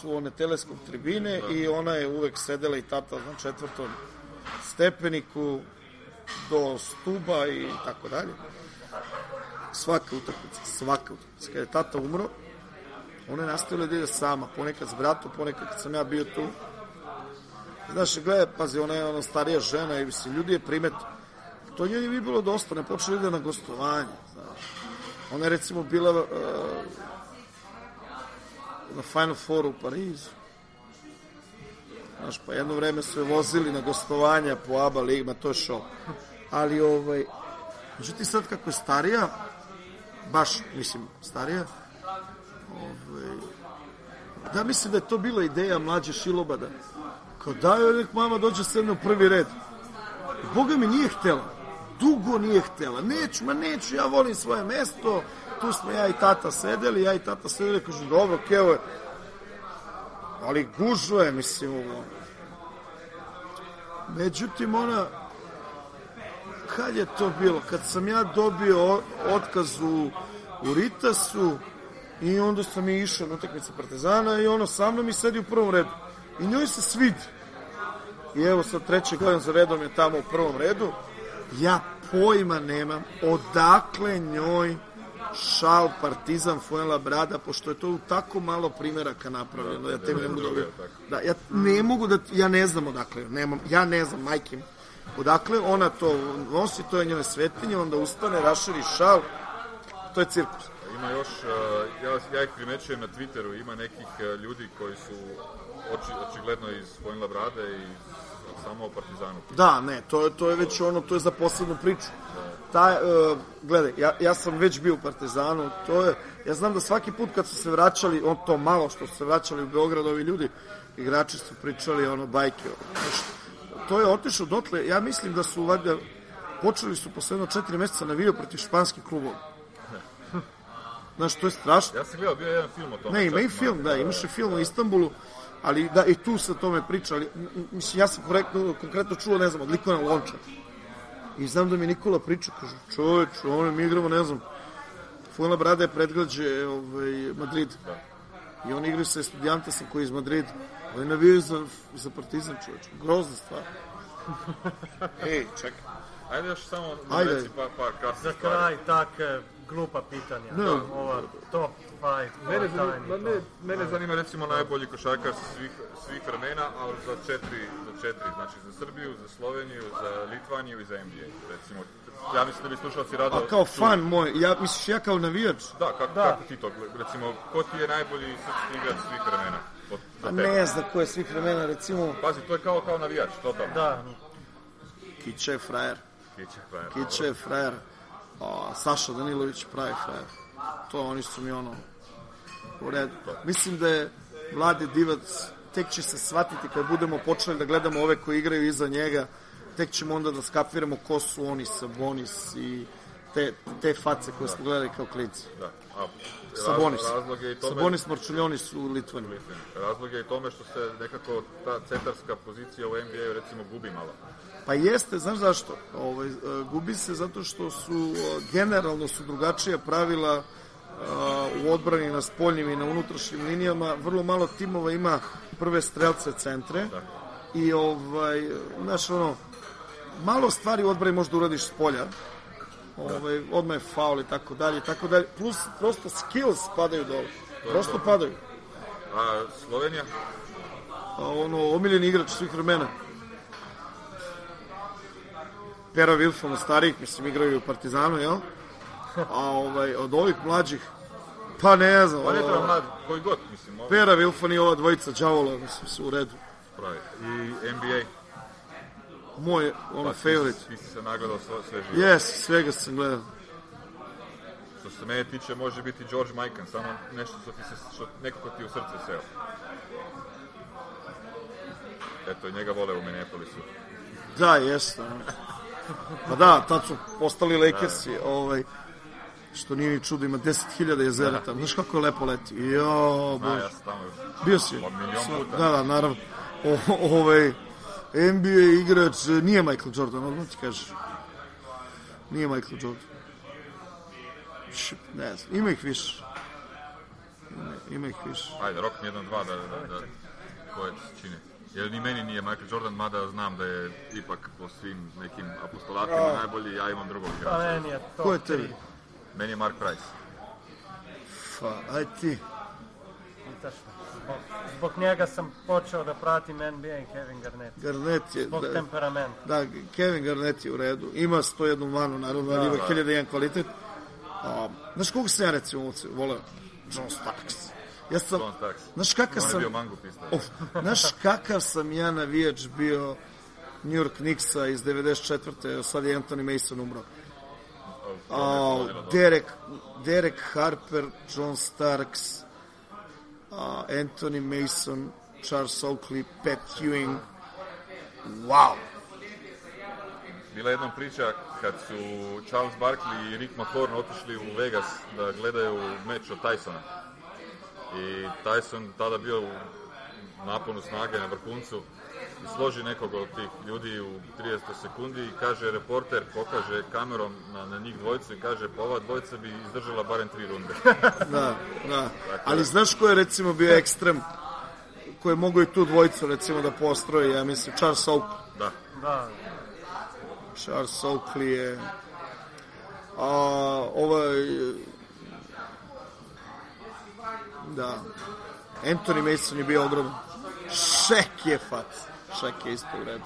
su one teleskop tribine i ona je uvek sedela i tata na četvrtom stepeniku do stuba i tako dalje. Svaka utakmica, svaka utakmica. Kada je tata umro, ona je nastavila da ide sama, ponekad s bratom, ponekad kad sam ja bio tu. Znaš, gledaj, pazi, ona je ona starija žena i mislim, ljudi je primet. To njoj bi bilo dosta, ne počeli ide na gostovanje. Znaš. Ona je recimo bila uh, na Final Four u Parizu. Znaš, pa jedno vreme su je vozili na gostovanja po ABA ligama, to je šok. Ali, ovaj, međutim sad kako je starija, baš, mislim, starija, ovaj, da mislim da je to bila ideja mlađe Šilobada. Kao daj joj nek mama dođe sa mnom prvi red. Boga mi nije htela. Dugo nije htela. Neću, ma neću, ja volim svoje mesto. Tu smo ja i tata sedeli, ja i tata sedeli, kažu, dobro, kevo je. Ali gužvo je, mislim, ovo. Međutim, ona, kad je to bilo? Kad sam ja dobio otkaz u, u Ritasu i onda sam i išao na utakmice Partizana i ono sa mnom i sedi u prvom redu. I njoj se svidi. I evo sad treći godin za redom je tamo u prvom redu. Ja pojma nemam odakle njoj šal Partizan Brada, pošto je to u tako malo primjeraka napravljeno. Ja tebi ne mogu da, druge, tako. da, ja ne mogu da, ja ne znam odakle, nemam, ja ne znam, majkim, odakle ona to nosi, to je njoj svetinje, onda ustane, raširi šal, to je cirkus. Ima još, uh, ja, ja ih primećujem na Twitteru, ima nekih uh, ljudi koji su oči, očigledno iz Vojnila Brade i samo o Partizanu. Da, ne, to je, to je već ono, to je za posebnu priču. Ta, uh, gledaj, ja, ja sam već bio u Partizanu, to je, ja znam da svaki put kad su se vraćali, on to malo što su se vraćali u Beograd, ovi ljudi, igrači su pričali ono bajke, ono, znaš, to je otišao dotle, ja mislim da su valjda, počeli su posle jedno četiri meseca navio protiv španskih klubova. Znaš, to je strašno. Ja sam gledao, bio je jedan film o tome. Ne, ima i film, da, imaš i film o Istanbulu, ali da, i tu se o tome priča, ali, m- m- mislim, ja sam korektno, konkretno čuo, ne znam, od Likona Lonča. I znam da mi Nikola priča, kaže, čoveč, ono, mi igramo, ne znam, Fuenla Brada je predgrađe ovaj, Madrid. I oni igraju sa Estudiantesom koji je iz Madrida. Oni navijaju za, za Partizan, čoveč. Grozna stvar. Ej, čekaj. Ajde još samo Ajde. reci par, par kasnih Za stvari. kraj tak e, glupa pitanja. Ne. Ova top 5. Mene zanima, ma ne, mene zanima recimo najbolji košarkaš svih, svih vremena, ali za četiri, za četiri, znači za Srbiju, za Sloveniju, za Litvaniju i za NBA. Recimo, ja mislim da bi slušalci rado... A kao čuli- fan moj, ja, misliš ja kao navijač? Da, kako, Da. kako ti to, recimo, ko ti je najbolji srpski igrač svih vremena? Od, za A tebe? ne znam ko je svih vremena, recimo, Pazi, to je kao, kao navijač, totalno. Da, Kića je frajer. Kiće, frajer, Kića je frajer. A, Saša Danilović pravi frajer. To oni su mi ono u redu. Mislim da je Vlade Divac tek će se shvatiti kad budemo počeli da gledamo ove koji igraju iza njega, tek ćemo onda da skapiramo ko su oni, Sabonis i te, te face koje smo gledali kao klinci. Da. A, Sabonis. Raz, razlog je i tome... Sabonis Marčuljonis u Litvani. Razlog je i tome što se nekako ta centarska pozicija u NBA-u recimo gubi malo. Pa jeste, znaš zašto? Ovaj, e, gubi se zato što su, e, generalno su drugačija pravila e, u odbrani na spoljnim i na unutrašnjim linijama. Vrlo malo timova ima prve strelce centre. I, ovaj, znaš, ono, malo stvari u odbrani možda uradiš s polja. Ovaj, odmah je faul i tako dalje, tako dalje. Plus, prosto skills padaju dole. Prosto padaju. A Slovenija? A ono, omiljeni igrač svih vremena. Pera Wilfon od starijih, mislim, igraju u Partizanu, jel? A ovaj, od ovih mlađih, pa ne znam. Pa ne treba mlad, koji god, mislim, ovo Pera Wilfon i ova dvojica Đavola, mislim, su u redu. pravi. I NBA, Moj, ono, pa favorite. ti si se nagledao sve, živo. Yes, svega sam gledao. Što se mene tiče, može biti George Mikan, samo nešto što ti se, što nekako ti u srce seo. Eto, njega vole u Minneapolisu. Da, jeste. Pa da, tad su postali Lakersi, ovaj, što nije ni čudo, ima 10.000 jezera tamo. Znaš kako je lepo leti? Jo, Da, bože. ja sam tamo Bio si? Da, da, naravno. O, ovaj, NBA igrač, nije Michael Jordan, odmah ti kažeš. Nije Michael Jordan. Ne znam, ima ih više. Ima, ima ih više. Ajde, rok mi jedan, dva da, da, da koje ti se čini. Jer ni meni nije Michael Jordan, mada znam da je ipak po svim nekim apostolatima najbolji, ja imam drugog pa igrača. meni je top Ko je 3. tebi? Meni je Mark Price. Pa, aj ti. Pitaš me. Zbog, zbog njega sam počeo da pratim NBA i Kevin Garnett. Garnett je, Zbog da, temperamenta. da, Kevin Garnett je u redu. Ima 101 manu, naravno, ali ima 1001 kvalitet. A, znaš koga sam ja recimo voleo? John Starks. Ja sam, znaš kakav sam. Of, znaš kakav sam ja navijač bio New York Knicksa iz 94. Sad je Anthony Mason umro. A, Derek, Derek Harper, John Starks, a, Anthony Mason, Charles Oakley, Pat Ewing. Wow! Bila je jednom priča kad su Charles Barkley i Rick McCorn otišli u Vegas da gledaju meč od Tysona. I Tyson tada bio u naponu snage na vrhuncu i složi nekog od tih ljudi u 30 sekundi i kaže reporter, pokaže kamerom na, na njih dvojicu i kaže pa ova dvojica bi izdržala barem tri runde. Da, da. Ali znaš ko je recimo bio ekstrem koji je mogo i tu dvojicu recimo da postroji, ja mislim, Charles Oakley. da, Da, Charles Oakley je a, ovaj da. Anthony Mason je bio ogroman. Šek je fac. Šek je isto u redu.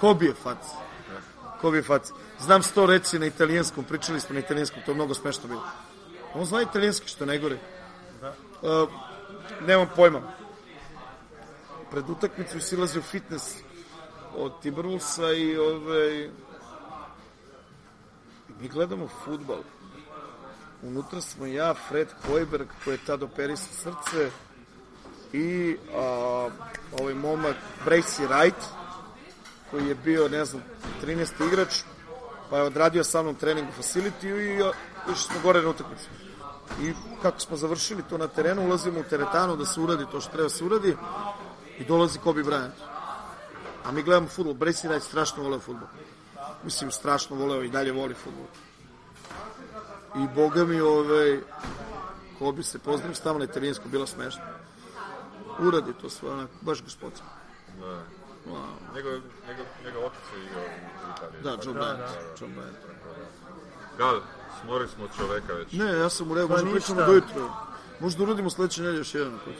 Kobe je fac. Kobe je fac. Znam sto reci na italijanskom pričali smo na italijanskom to je mnogo smešno bilo. On zna italijanski što je najgore. Da. Uh, nemam pojma. Pred utakmicu silazi u fitness od Timberwolvesa i ovaj i mi gledamo futbal. Unutra smo ja, Fred Kojberg, koji je tad operisao srce i a, ovaj momak Bracy Wright, koji je bio, ne znam, 13. igrač, pa je odradio sa mnom trening u facility i išli smo gore na utakmicu. I kako smo završili to na terenu, ulazimo u teretanu da se uradi to što treba se uradi i dolazi Kobe Bryant. A mi gledamo futbol. Bracy Wright strašno voleo futbol. Mislim, strašno voleo i dalje voli futbol. I boga mi, ovaj, Kobi se pozdravim, stavno je terensko, bilo smešno. Uradi to sve, onako, baš gospodin. Da. Wow. Njegov, njegov, njegov otac je igrao u Italiji. Da, John Da, Band. da. John Band. Gal, smorili smo od čoveka već. Ne, ja sam mu rekao, Pa možda ništa. pričamo do jutra. Možda uradimo sledeće nedelje još jedan. put.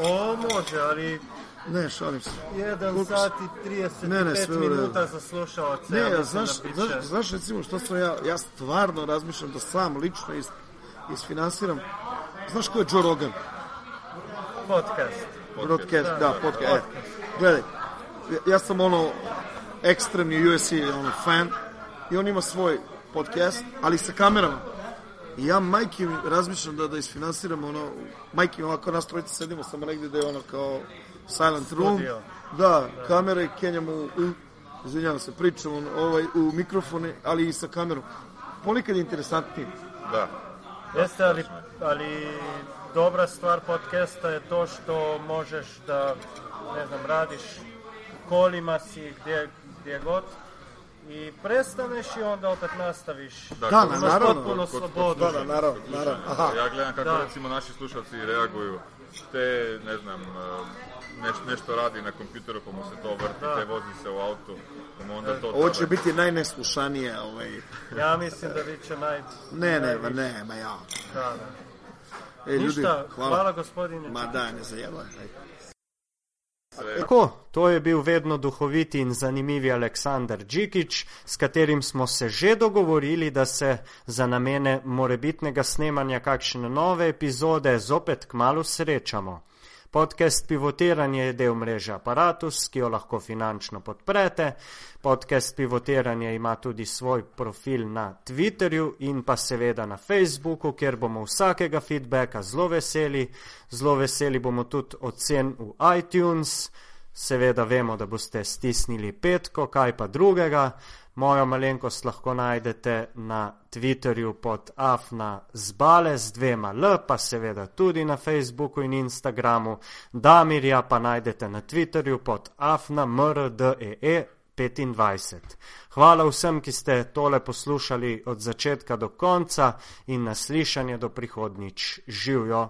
O, može, ali Ne, šalim se. 1 Koliko sat i 35 Ne, ne, sve minuta za slušalce. Ne, ja znaš, da biće- znaš, znaš recimo što sam ja, ja stvarno razmišljam da sam lično is, isfinansiram. Znaš ko je Joe Rogan? Podcast. Broadcast, da, podcast. E, gledaj, ja, ja sam ono ekstremni UFC ono, fan i on ima svoj podcast, ali sa kamerama. I ja majke mi razmišljam da, da isfinansiram ono, majke mi ovako nas trojice sedimo samo negdje da je ono kao silent room. Studio. Da, kamere i kenjamo u, izvinjavam se, pričamo ovaj, u mikrofone, ali i sa kamerom. Ponekad je interesantnije. Da. Jeste, ali, ali dobra stvar podcasta je to što možeš da, ne znam, radiš u kolima si, gdje, gdje god, i prestaneš i onda opet nastaviš. Da, Da, na- naravno. potpuno kod- slobodu. Da, da, naravno, naravno. Aha. Ja gledam kako Da. recimo naši slušalci reaguju. Te, ne znam, neš, nešto radi na kompjuteru pa mu se to vrti, Da. te vozi se u autu, pa mu onda to... Ovo će tada- biti najneslušanije, ovaj, Ja mislim da bit će naj... ne, ne, ma ne, ma ja. Da, da. E, ljudi, Ništa, hvala. hvala gospodine. Ma da, ne zajevaj. ajde. Tako, to je bil vedno duhoviti in zanimivi Aleksandar Džikič, s katerim smo se že dogovorili, da se za namene morebitnega snemanja kakšne nove epizode zopet kmalo srečamo. Podcast Pivotiranje je del mreže Apparatus, ki jo lahko finančno podprete. Podcast Pivotiranje ima tudi svoj profil na Twitterju in pa seveda na Facebooku, kjer bomo vsakega feedbacka zelo veseli. Zelo veseli bomo tudi ocen v iTunes. Seveda vemo, da boste stisnili petko, kaj pa drugega. Mojo malenkost lahko najdete na Twitterju pod afna zbale z dvema L, pa seveda tudi na Facebooku in Instagramu. Damirja pa najdete na Twitterju pod afna mrdee 25. Hvala vsem, ki ste tole poslušali od začetka do konca in naslišanje do prihodnič. Živijo!